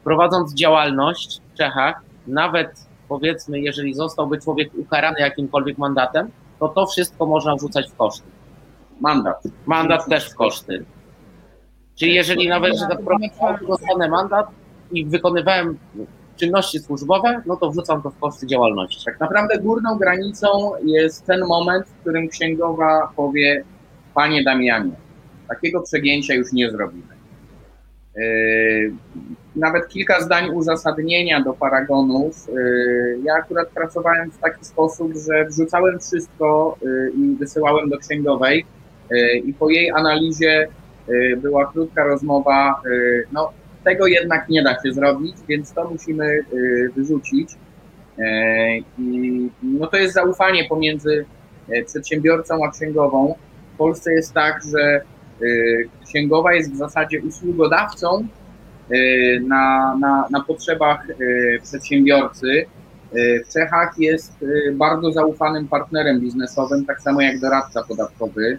Prowadząc działalność w Czechach, nawet powiedzmy, jeżeli zostałby człowiek ukarany jakimkolwiek mandatem, to to wszystko można wrzucać w koszty. Mandat. Mandat też w koszty. Czyli jeżeli nawet, że tak prowadziłem, dostanę mandat i wykonywałem czynności służbowe, no to wrzucam to w koszty działalności. Tak naprawdę górną granicą jest ten moment, w którym księgowa powie, panie Damianie, takiego przegięcia już nie zrobimy. Yy, Nawet kilka zdań uzasadnienia do paragonów. Yy, Ja akurat pracowałem w taki sposób, że wrzucałem wszystko yy, i wysyłałem do księgowej i po jej analizie była krótka rozmowa, no tego jednak nie da się zrobić, więc to musimy wyrzucić. I no to jest zaufanie pomiędzy przedsiębiorcą a księgową. W Polsce jest tak, że księgowa jest w zasadzie usługodawcą na, na, na potrzebach przedsiębiorcy. W Czechach jest bardzo zaufanym partnerem biznesowym, tak samo jak doradca podatkowy.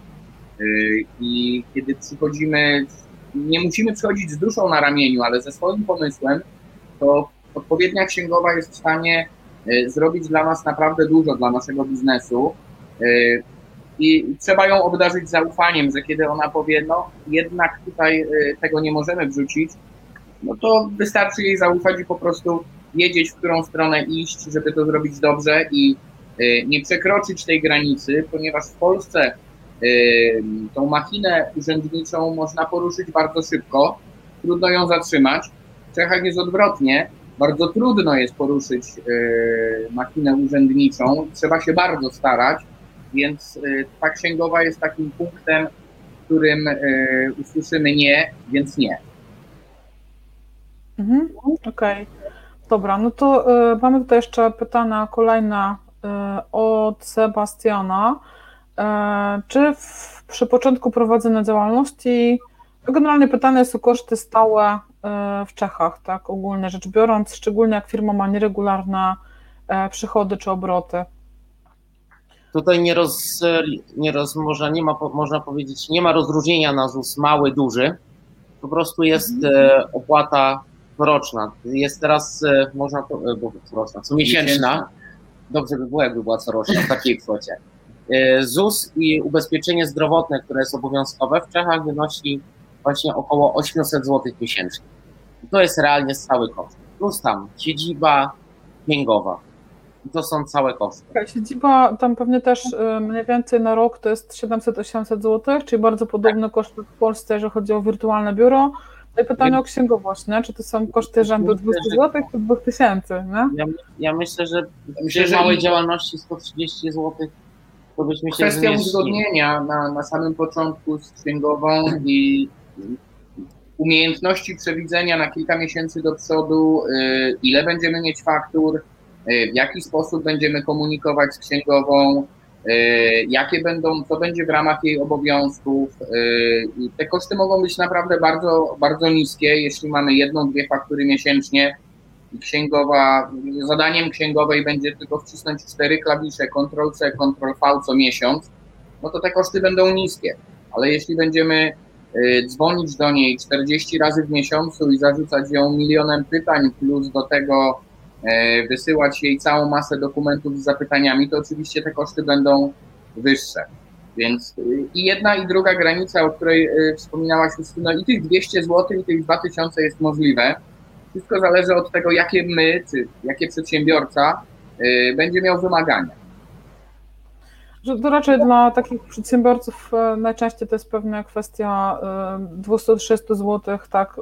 I kiedy przychodzimy, nie musimy przychodzić z duszą na ramieniu, ale ze swoim pomysłem, to odpowiednia księgowa jest w stanie zrobić dla nas naprawdę dużo, dla naszego biznesu. I trzeba ją obdarzyć zaufaniem, że kiedy ona powie, no jednak tutaj tego nie możemy wrzucić, no to wystarczy jej zaufać i po prostu wiedzieć, w którą stronę iść, żeby to zrobić dobrze i nie przekroczyć tej granicy, ponieważ w Polsce tą machinę urzędniczą można poruszyć bardzo szybko, trudno ją zatrzymać. W Czechach jest odwrotnie, bardzo trudno jest poruszyć machinę urzędniczą, trzeba się bardzo starać, więc ta księgowa jest takim punktem, w którym usłyszymy nie, więc nie. Mhm, Okej, okay. dobra, no to y, mamy tutaj jeszcze pytania kolejne y, od Sebastiana. Y, czy w, przy początku prowadzenia działalności, generalnie pytanie jest o koszty stałe w Czechach, tak ogólnie rzecz biorąc, szczególnie jak firma ma nieregularne przychody czy obroty? Tutaj nie, roz, nie, roz, można, nie ma, można powiedzieć, nie ma rozróżnienia na ZUS mały, duży. Po prostu jest mhm. opłata coroczna. Jest teraz, można to, bo coroczna, co miesięczna. Dobrze by było, jakby była coroczna w takiej kwocie. ZUS i ubezpieczenie zdrowotne, które jest obowiązkowe w Czechach wynosi właśnie około 800 zł miesięcznie. To jest realnie cały koszt. Plus tam siedziba księgowa. To są całe koszty. Siedziba tam pewnie też mniej więcej na rok to jest 700-800 zł, czyli bardzo podobne koszty w Polsce, jeżeli chodzi o wirtualne biuro. No i pytanie o księgowość, nie? czy to są koszty rzędu 200 zł czy 2000? Nie? Ja, ja myślę, że przy małej działalności 130 zł to byśmy się Kwestia uzgodnienia na, na samym początku z księgową i umiejętności przewidzenia na kilka miesięcy do przodu, ile będziemy mieć faktur, w jaki sposób będziemy komunikować z księgową, jakie będą, co będzie w ramach jej obowiązków. Te koszty mogą być naprawdę bardzo, bardzo niskie, jeśli mamy jedną, dwie faktury miesięcznie i księgowa, zadaniem księgowej będzie tylko wcisnąć cztery klawisze Ctrl-C, Ctrl-V co miesiąc, no to te koszty będą niskie. Ale jeśli będziemy dzwonić do niej 40 razy w miesiącu i zarzucać ją milionem pytań, plus do tego wysyłać jej całą masę dokumentów z zapytaniami, to oczywiście te koszty będą wyższe. Więc i jedna i druga granica, o której wspominałaś Justyno, i tych 200 zł, i tych 2000 jest możliwe. Wszystko zależy od tego, jakie my, czy jakie przedsiębiorca będzie miał wymagania. To raczej dla takich przedsiębiorców najczęściej to jest pewna kwestia 200-300 zł, tak.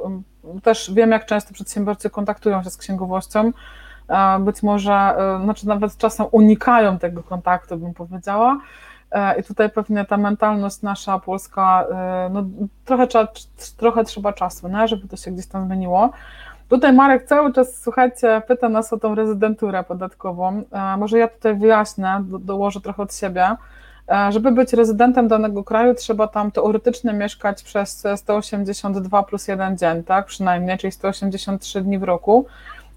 Też wiem, jak często przedsiębiorcy kontaktują się z księgowością. Być może, znaczy nawet czasem unikają tego kontaktu, bym powiedziała. I tutaj pewnie ta mentalność nasza polska, no trochę, trochę trzeba czasu, nie? żeby to się gdzieś tam zmieniło. Tutaj Marek cały czas, słuchajcie, pyta nas o tą rezydenturę podatkową. Może ja tutaj wyjaśnię, do, dołożę trochę od siebie. Żeby być rezydentem danego kraju, trzeba tam teoretycznie mieszkać przez 182 plus jeden dzień, tak? Przynajmniej, czyli 183 dni w roku.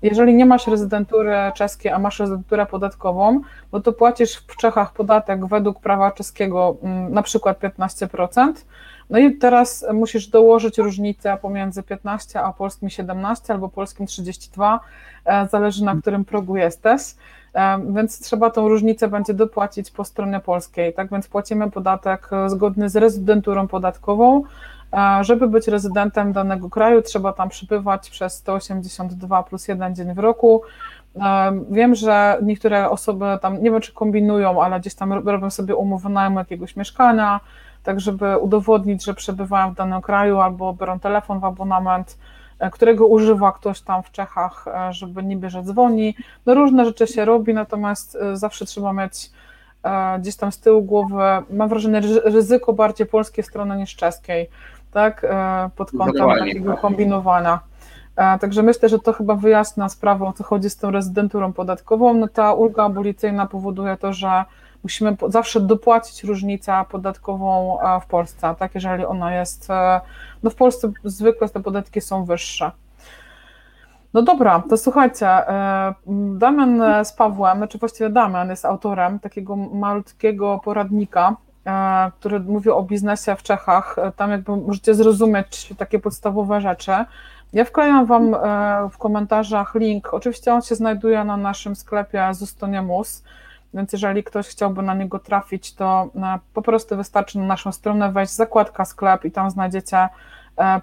Jeżeli nie masz rezydentury czeskiej, a masz rezydenturę podatkową, no to płacisz w Czechach podatek według prawa czeskiego na przykład 15%. No i teraz musisz dołożyć różnicę pomiędzy 15 a polskim 17 albo polskim 32, zależy na którym progu jesteś, więc trzeba tą różnicę będzie dopłacić po stronie polskiej, tak więc płacimy podatek zgodny z rezydenturą podatkową, żeby być rezydentem danego kraju, trzeba tam przybywać przez 182 plus jeden dzień w roku. Wiem, że niektóre osoby tam, nie wiem czy kombinują, ale gdzieś tam robią sobie umowę najmu jakiegoś mieszkania, tak żeby udowodnić, że przebywają w danym kraju albo biorą telefon w abonament, którego używa ktoś tam w Czechach, żeby niby, że dzwoni. No różne rzeczy się robi, natomiast zawsze trzeba mieć gdzieś tam z tyłu głowy, mam wrażenie, ryzyko bardziej polskiej strony niż czeskiej, tak, pod kątem Dokładnie. takiego kombinowania. E, także myślę, że to chyba wyjaśnia sprawę, o co chodzi z tą rezydenturą podatkową. No ta ulga abolicyjna powoduje to, że musimy zawsze dopłacić różnicę podatkową w Polsce, tak, jeżeli ona jest, no w Polsce zwykle te podatki są wyższe. No dobra, to słuchajcie, e, Damian z Pawłem, czy znaczy właściwie Damian jest autorem takiego malutkiego poradnika, e, który mówi o biznesie w Czechach. E, tam jakby możecie zrozumieć takie podstawowe rzeczy. Ja wklejam Wam w komentarzach link. Oczywiście on się znajduje na naszym sklepie Zustoniemus, więc jeżeli ktoś chciałby na niego trafić, to po prostu wystarczy na naszą stronę wejść, zakładka sklep i tam znajdziecie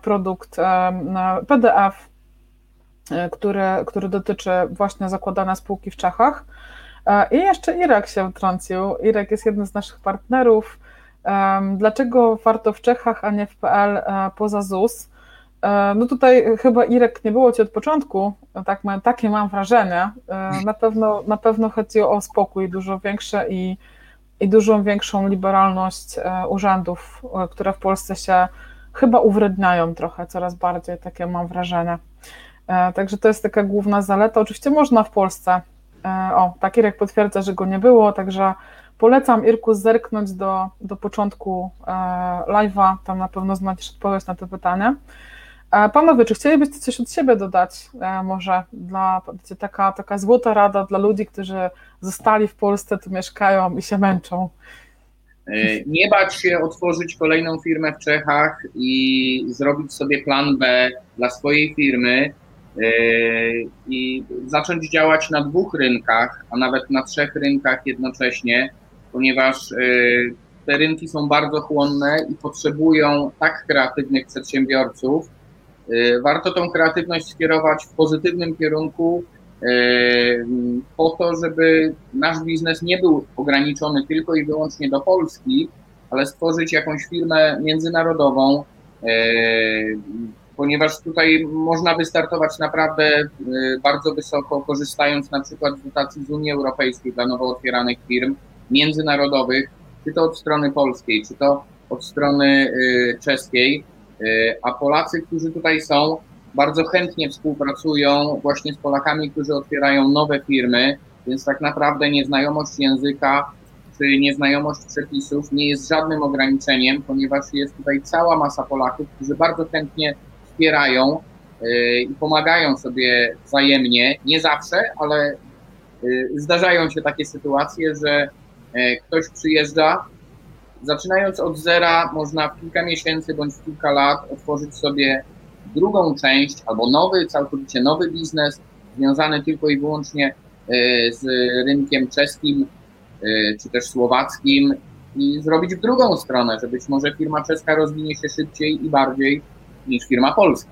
produkt PDF E, który, który dotyczy właśnie zakładania spółki w Czechach. E, I jeszcze Irek się wtrącił. Irek jest jednym z naszych partnerów. Dlaczego warto w Czechach, a nie w PL e, poza ZUS? No tutaj chyba Irek nie było Ci od początku, tak, takie mam wrażenie. Na pewno, na pewno chodzi o spokój dużo większy i, i dużą większą liberalność urzędów, które w Polsce się chyba uwredniają trochę coraz bardziej, takie mam wrażenie. E, także to jest taka główna zaleta. Oczywiście można w Polsce. E, o, tak Irek potwierdza, że go nie było, także polecam Irku zerknąć do, do początku e, live'a, tam na pewno znajdziesz odpowiedź na to pytanie. Panowie, czy chcielibyście coś od siebie dodać? Może dla taka, taka złota rada dla ludzi, którzy zostali w Polsce, tu mieszkają i się męczą. Nie bać się otworzyć kolejną firmę w Czechach i zrobić sobie plan B dla swojej firmy, i zacząć działać na dwóch rynkach, a nawet na trzech rynkach jednocześnie, ponieważ yy, te rynki są bardzo chłonne i potrzebują tak kreatywnych przedsiębiorców. Yy, warto tą kreatywność skierować w pozytywnym kierunku, po to, żeby nasz biznes nie był ograniczony tylko i wyłącznie do Polski, ale stworzyć jakąś firmę międzynarodową, ponieważ tutaj można wystartować naprawdę y, bardzo wysoko, korzystając na przykład z dotacji z Unii Europejskiej dla nowo otwieranych firm międzynarodowych, czy to od strony polskiej, czy to od strony y, czeskiej, y, a Polacy, którzy tutaj są, bardzo chętnie współpracują właśnie z Polakami, którzy otwierają nowe firmy, więc tak naprawdę nieznajomość języka czy nieznajomość przepisów nie jest żadnym ograniczeniem, ponieważ jest tutaj cała masa Polaków, którzy bardzo chętnie wspierają y, i pomagają sobie wzajemnie. Nie zawsze, ale y, zdarzają się takie sytuacje, że y, ktoś przyjeżdża, zaczynając od zera, można w kilka miesięcy bądź w kilka lat otworzyć sobie drugą część albo nowy, całkowicie nowy biznes, związany tylko i wyłącznie z rynkiem czeskim czy też słowackim i zrobić w drugą stronę, że być może firma czeska rozwinie się szybciej i bardziej niż firma polska.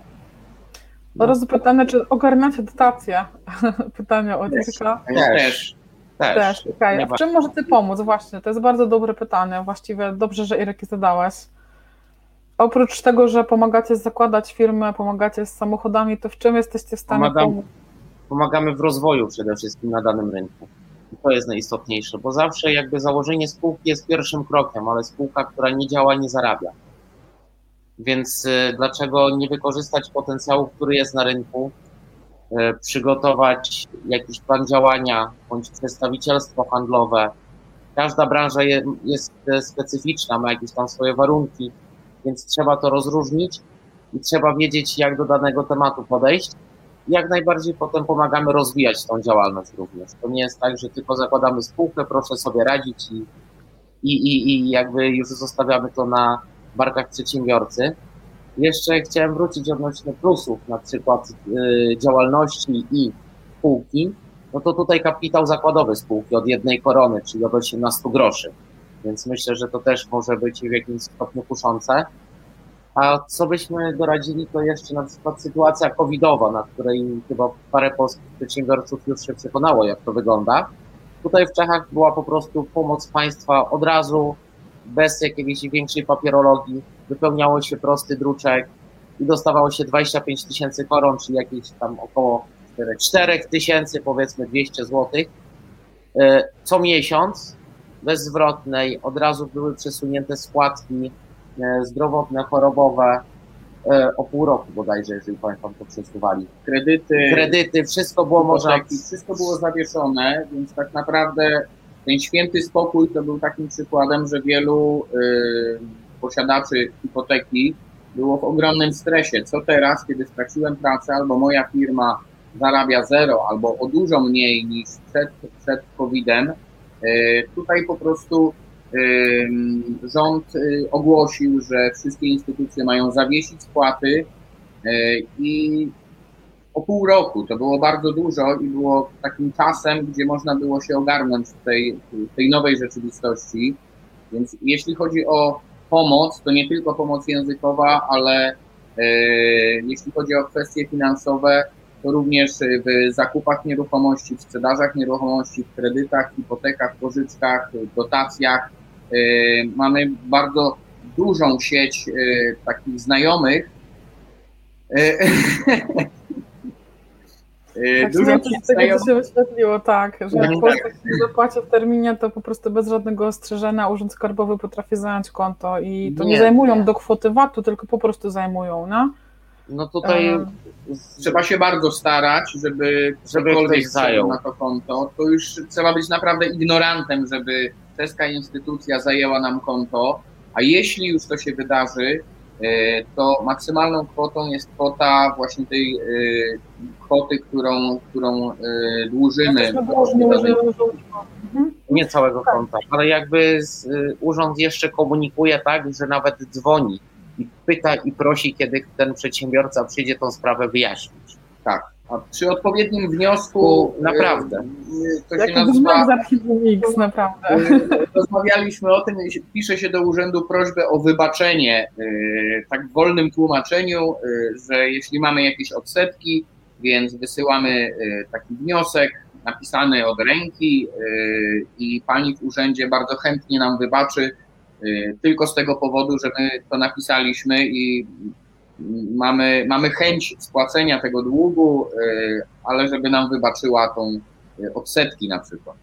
No. Oraz [LAUGHS] pytanie, czy ogarniacie dotacje? Pytanie od Irka. Też. Też. Też. Też. Okay. W czym możecie pomóc? Właśnie, to jest bardzo dobre pytanie. Właściwie dobrze, że Irek je zadałeś. Oprócz tego, że pomagacie zakładać firmy, pomagacie z samochodami, to w czym jesteście w stanie Pomagam, pomóc? Pomagamy w rozwoju przede wszystkim na danym rynku. I to jest najistotniejsze, bo zawsze jakby założenie spółki jest pierwszym krokiem, ale spółka, która nie działa, nie zarabia. Więc y, dlaczego nie wykorzystać potencjału, który jest na rynku, y, przygotować jakiś plan działania bądź przedstawicielstwo handlowe. Każda branża jest y, specyficzna, ma jakieś tam swoje warunki, więc trzeba to rozróżnić i trzeba wiedzieć, jak do danego tematu podejść. Jak najbardziej potem pomagamy rozwijać tą działalność również. To nie jest tak, że tylko zakładamy spółkę, proszę sobie radzić i, i, i jakby już zostawiamy to na, barkach przedsiębiorcy. Jeszcze chciałem wrócić odnośnie plusów, na przykład y, działalności i spółki. No to tutaj kapitał zakładowy spółki od jednej korony, czyli od 18 groszy. Więc myślę, że to też może być w jakimś stopniu kuszące. A co byśmy doradzili, to jeszcze na przykład sytuacja covidowa, na której chyba parę polskich przedsiębiorców już się przekonało, jak to wygląda. Tutaj w Czechach była po prostu pomoc państwa od razu, bez jakiejś większej papierologii, wypełniało się prosty druczek i dostawało się 25 tysięcy koron, czyli jakieś tam około 4 tysięcy, powiedzmy 200 złotych. E, co miesiąc, bezzwrotnej, od razu były przesunięte składki e, zdrowotne, chorobowe, e, o pół roku bodajże, jeżeli pamiętam, to przesuwali. Kredyty, Kredyty, wszystko było można... wszystko było zawieszone, więc tak naprawdę ten święty spokój to był takim przykładem, że wielu y, posiadaczy hipoteki było w ogromnym stresie. Co teraz, kiedy straciłem pracę, albo moja firma zarabia zero, albo o dużo mniej niż przed, przed COVID-em, y, tutaj po prostu y, rząd y, ogłosił, że wszystkie instytucje mają zawiesić spłaty y, i o pół roku. To było bardzo dużo i było takim czasem, gdzie można było się ogarnąć w tej, w tej nowej rzeczywistości. Więc jeśli chodzi o pomoc, to nie tylko pomoc językowa, ale e, jeśli chodzi o kwestie finansowe, to również w zakupach nieruchomości, w sprzedażach nieruchomości, w kredytach, hipotekach, pożyczkach, dotacjach. E, mamy bardzo dużą sieć e, takich znajomych. [LAUGHS] Tak, sieć z tego co się wyświetliło, tak, że jak Tak. Polska się nie zapłaci w terminie, to po prostu bez żadnego ostrzeżenia Urząd Skarbowy potrafi zająć konto i to nie, Nie. zajmują do kwoty VAT-u, tylko po prostu zajmują, no? No tutaj... Z- Trzeba się bardzo starać, żeby ktoś zajął. na to konto. To już trzeba być naprawdę ignorantem, żeby czeska instytucja zajęła nam konto, a jeśli już to się wydarzy, to maksymalną kwotą jest kwota właśnie tej e, kwoty, którą, którą e, dłużymy. Mhm. nie całego konta, ale jakby z, y, urząd jeszcze komunikuje tak, że nawet dzwoni i pyta i prosi, kiedy ten przedsiębiorca przyjdzie tą sprawę wyjaśnić. A przy odpowiednim wniosku Naprawdę. e, to się Jaki nazywa brzmiak z archiwum X, naprawdę. Y, Rozmawialiśmy o tym, jeśli pisze się do urzędu prośbę o wybaczenie, y, tak w wolnym tłumaczeniu, y, że jeśli mamy jakieś odsetki, więc wysyłamy y, taki wniosek napisany od ręki y, i pani w urzędzie bardzo chętnie nam wybaczy, y, tylko z tego powodu, że my to napisaliśmy i mamy, mamy chęć spłacenia tego długu, y, ale żeby nam wybaczyła tą y, odsetki na przykład.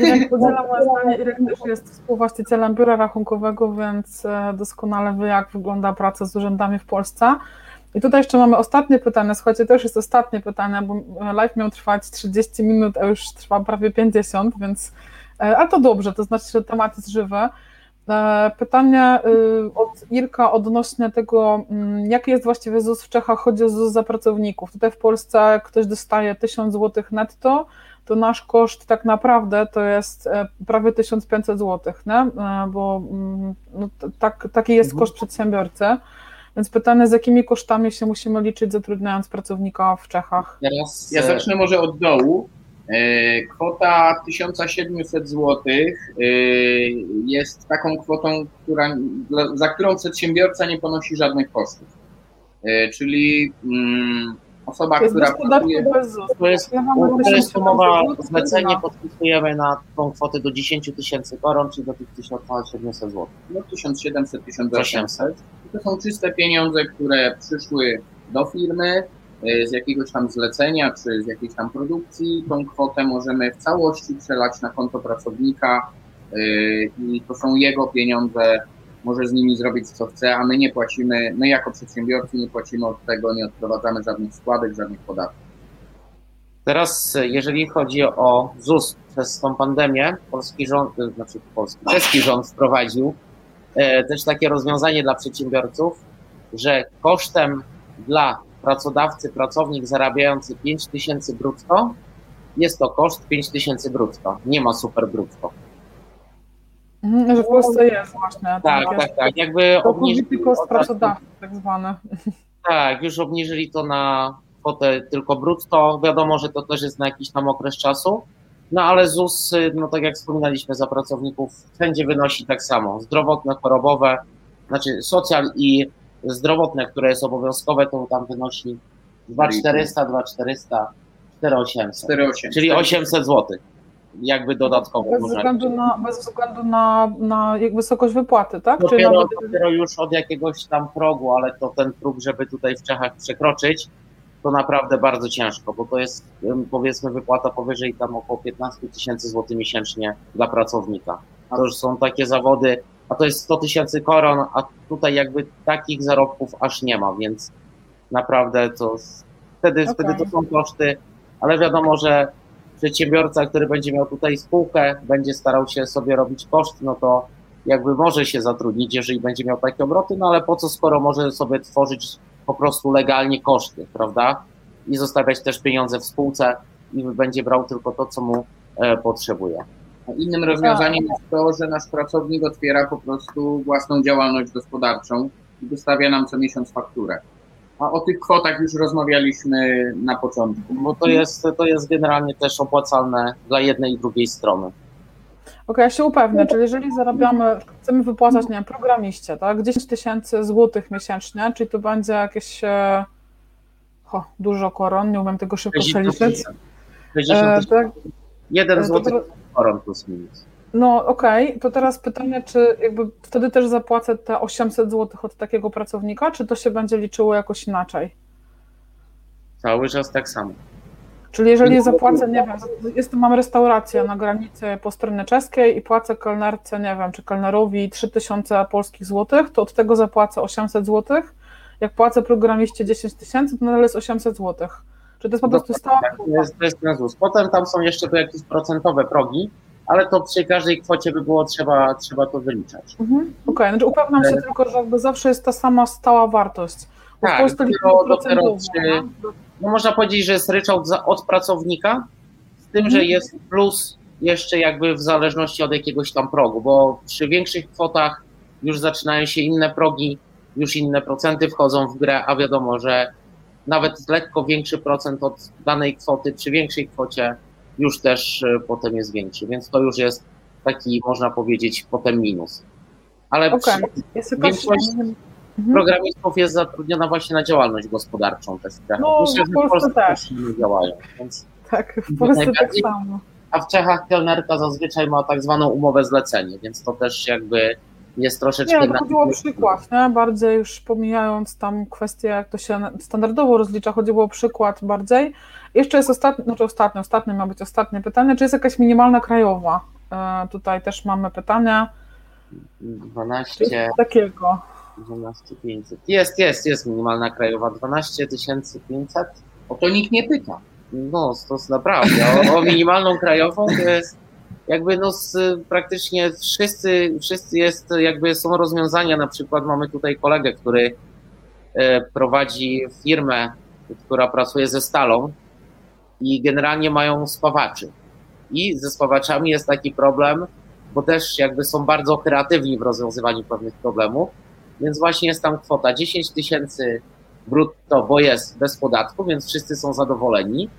Irek podziela moje zdanie. Irek też jest współwłaścicielem biura rachunkowego, więc e, doskonale wie, jak wygląda praca z urzędami w Polsce. I tutaj jeszcze mamy ostatnie pytanie. Słuchajcie, to już jest ostatnie pytanie, bo live miał trwać 30 minut, a już trwa prawie 50, więc. e, Ale to dobrze, to znaczy, że temat jest żywy. E, Pytanie y, od Irka odnośnie tego, mm, jaki jest właściwie ZUS w Czechach, chodzi o ZUS za pracowników. Tutaj w Polsce ktoś dostaje 1000 zł netto, to nasz koszt tak naprawdę to jest e, prawie 1500 zł, nie? E, bo mm, no, tak, taki jest koszt przedsiębiorcy. Więc pytanie, z jakimi kosztami się musimy liczyć zatrudniając pracownika w Czechach? Teraz Ja zacznę może od dołu. E, Kwota 1700 zł jest taką kwotą, która, za którą przedsiębiorca nie ponosi żadnych kosztów. E, Czyli mm, osoba, To która pracuje, bez to jest, to jest 1700 umowa, zlecenie podpisujemy na tą kwotę do 10 tysięcy koron, czyli do tych 1700 zł. no 1700-1800, to są czyste pieniądze, które przyszły do firmy. e, z jakiegoś tam zlecenia czy z jakiejś tam produkcji. Tą kwotę możemy w całości przelać na konto pracownika e, i to są jego pieniądze, może z nimi zrobić co chce, a my nie płacimy, my jako przedsiębiorcy nie płacimy od tego, nie odprowadzamy żadnych składek, żadnych podatków. Teraz, e, jeżeli chodzi o ZUS przez tą pandemię, polski rząd, e, znaczy polski, czeski rząd wprowadził e, też takie rozwiązanie dla przedsiębiorców, że kosztem dla pracodawcy pracownik zarabiający 5 tysięcy brutto jest to koszt 5 tysięcy brutto. Nie ma super brutto. Mhm, że w Polsce jest właśnie. Tak, tak, tak. Jakby obniżyli koszt pracodawcy, tak zwany. Tak, już obniżyli to na kwotę tylko brutto. Wiadomo, że to też jest na jakiś tam okres czasu. No ale ZUS, no tak jak wspominaliśmy, za pracowników wszędzie wynosi tak samo. Zdrowotne, chorobowe, znaczy socjal i zdrowotne, które jest obowiązkowe, to tam wynosi 2400, 2400, 4800. 4,8. Czyli 800 zł. Jakby dodatkowo. Bez względu na, bez względu na, na jak wysokość wypłaty, tak? Dopiero, nawet, dopiero już od jakiegoś tam progu, ale to ten próg, żeby tutaj w Czechach przekroczyć, to naprawdę bardzo ciężko, bo to jest powiedzmy wypłata powyżej tam około 15 tysięcy złotych miesięcznie dla pracownika. To już są takie zawody a to jest 100 tysięcy koron, a tutaj jakby takich zarobków aż nie ma, więc naprawdę to wtedy, Okej. wtedy to są koszty, ale wiadomo, że przedsiębiorca, który będzie miał tutaj spółkę, będzie starał się sobie robić koszt, no to jakby może się zatrudnić, jeżeli będzie miał takie obroty, no ale po co, skoro może sobie tworzyć po prostu legalnie koszty, prawda? I zostawiać też pieniądze w spółce i będzie brał tylko to, co mu e, potrzebuje. Innym rozwiązaniem jest to, że nasz pracownik otwiera po prostu własną działalność gospodarczą i wystawia nam co miesiąc fakturę. A o tych kwotach już rozmawialiśmy na początku. Bo to jest, to jest generalnie też opłacalne dla jednej i drugiej strony. Okej, ja się upewnię, czyli jeżeli zarabiamy, chcemy wypłacać, nie wiem, programiście, tak, 10 tysięcy złotych miesięcznie, czyli to będzie jakieś e, o, dużo koron, nie umiem tego szybko 60 przeliczyć. 60 E, tysięcy, tak, jeden e, plus minus. No okej, to teraz pytanie, czy jakby wtedy też zapłacę te 800 złotych od takiego pracownika, czy to się będzie liczyło jakoś inaczej? Cały czas tak samo. Czyli jeżeli zapłacę, nie wiem, jest, mam restaurację na granicy po stronie czeskiej i płacę kelnerce, nie wiem, czy kelnerowi 3000 polskich złotych, to od tego zapłacę 800 złotych. Jak płacę programiście 10 tysięcy, to nadal jest 800 złotych. Czy to jest po prostu stała to jest, to jest ten ZUS. Potem tam są jeszcze tu jakieś procentowe progi, ale to przy każdej kwocie by było trzeba, trzeba to wyliczać. Mhm. Okej, znaczy upewniam się tylko, że jakby zawsze jest ta sama stała wartość. Bo w Tak, Polsce dopiero- dopiero no. No można powiedzieć, że jest ryczałt za, od pracownika, z tym, Mhm. że jest plus jeszcze jakby w zależności od jakiegoś tam progu, bo przy większych kwotach już zaczynają się inne progi, już inne procenty wchodzą w grę, a wiadomo, że nawet lekko większy procent od danej kwoty przy większej kwocie już też e, potem jest większy, więc to już jest taki, można powiedzieć, potem minus. Ale Okej, przy-. Większość Mhm. programistów jest zatrudniona właśnie na działalność gospodarczą też. trochę. No, Myślę, w Polsce też. nie działają. Więc, Tak, w Polsce tak samo. a w Czechach kelnerka zazwyczaj ma tak zwaną umowę zlecenie, więc to też jakby jest troszeczkę... Nie, to na- chodziło o przykład, nie? bardziej już pomijając tam kwestię, jak to się standardowo rozlicza, chodziło o przykład bardziej. Jeszcze jest ostatnie, znaczy ostatnie, ostatnie ma być ostatnie pytanie, czy jest jakaś minimalna krajowa? E, tutaj też mamy pytanie. Czy 12, jest takiego? 12 500. Jest, jest, jest minimalna krajowa, 12 500. O to nikt nie pyta. No, to jest naprawdę. O, o minimalną krajową to jest jakby no z, praktycznie wszyscy, wszyscy jest, jakby są rozwiązania, na przykład mamy tutaj kolegę, który e, prowadzi firmę, która pracuje ze stalą i generalnie mają spawaczy. I ze spawaczami jest taki problem, bo też jakby są bardzo kreatywni w rozwiązywaniu pewnych problemów, więc właśnie jest tam kwota 10 tysięcy brutto, bo jest bez podatku, więc wszyscy są zadowoleni,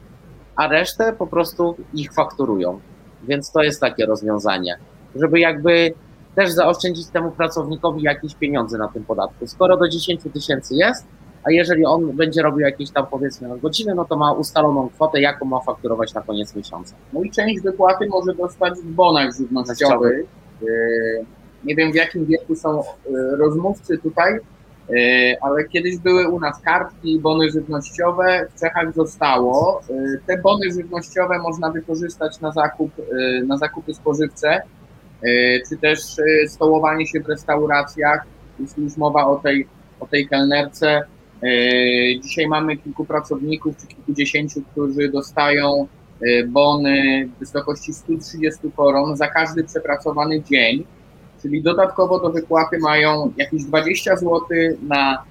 a resztę po prostu ich fakturują. Więc to jest takie rozwiązanie, żeby jakby też zaoszczędzić temu pracownikowi jakieś pieniądze na tym podatku. Skoro do 10 tysięcy jest, a jeżeli on będzie robił jakieś tam powiedzmy godziny, no to ma ustaloną kwotę, jaką ma fakturować na koniec miesiąca. No i część wypłaty może dostać w bonach żywnościowych. Yy, Nie wiem w jakim wieku są yy, rozmówcy tutaj, ale kiedyś były u nas kartki i bony żywnościowe. W Czechach zostało. Yy, Te bony żywnościowe można wykorzystać na zakup, yy, na zakupy spożywcze, czy też stołowanie się w restauracjach. Jeśli już mowa o tej, o tej kelnerce. Dzisiaj mamy kilku pracowników, czy kilkudziesięciu, którzy dostają bony w wysokości 130 koron za każdy przepracowany dzień, czyli dodatkowo do wypłaty mają jakieś 20 zł na,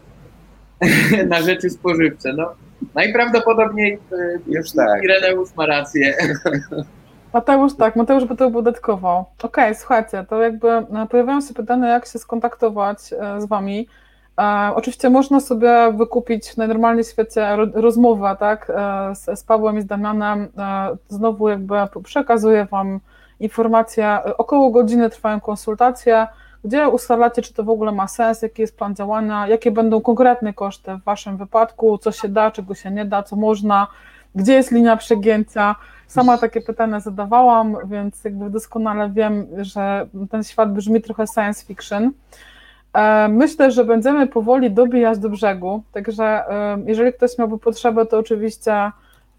[LAUGHS] na rzeczy spożywcze. No, najprawdopodobniej y, Już tak. Ireneusz ma rację. [LAUGHS] Mateusz, tak, Mateusz by to opodatkował. Okej, słuchajcie, to jakby e, pojawiają się pytania, jak się skontaktować e, z Wami. E, oczywiście można sobie wykupić w najnormalniej świecie ro, rozmowę, tak, e, z, z Pawłem i z Damianem. E, znowu jakby przekazuję Wam informacje. E, Około godziny trwają konsultacje, gdzie ustalacie, czy to w ogóle ma sens, jaki jest plan działania, jakie będą konkretne koszty w Waszym wypadku, co się da, czego się nie da, co można, gdzie jest linia przegięcia. Sama takie pytania zadawałam, więc jakby doskonale wiem, że ten świat brzmi trochę science fiction. E, Myślę, że będziemy powoli dobijać do brzegu, także e, jeżeli ktoś miałby potrzebę, to oczywiście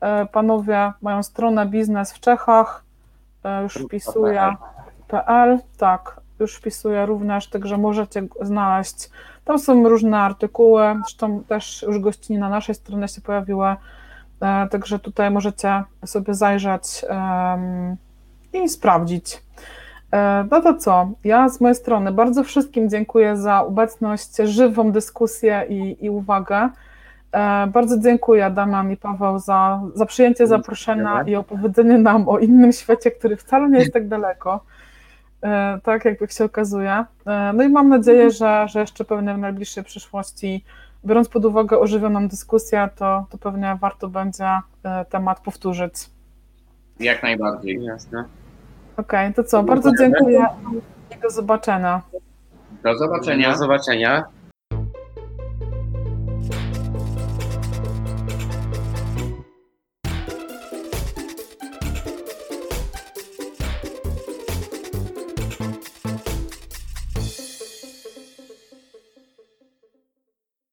e, panowie mają stronę biznes w Czechach, już wpisuję PL, tak, już wpisuję również, także możecie znaleźć. Tam są różne artykuły, zresztą też już gościnie na naszej stronie się pojawiły, e, także tutaj możecie sobie zajrzeć i sprawdzić. E, No to co? Ja z mojej strony bardzo wszystkim dziękuję za obecność, żywą dyskusję i, i uwagę. E, Bardzo dziękuję Damian i Paweł za, za przyjęcie zaproszenia i opowiedzenie nam o innym świecie, który wcale nie jest tak daleko, e, tak jak się okazuje. E, No i mam nadzieję, że, że jeszcze pewnie w najbliższej przyszłości, biorąc pod uwagę ożywioną dyskusję, to, to pewnie warto będzie e, temat powtórzyć. Jak najbardziej. Jasne. Okej, to co? Bardzo dziękuję i do zobaczenia. Do zobaczenia. Do zobaczenia.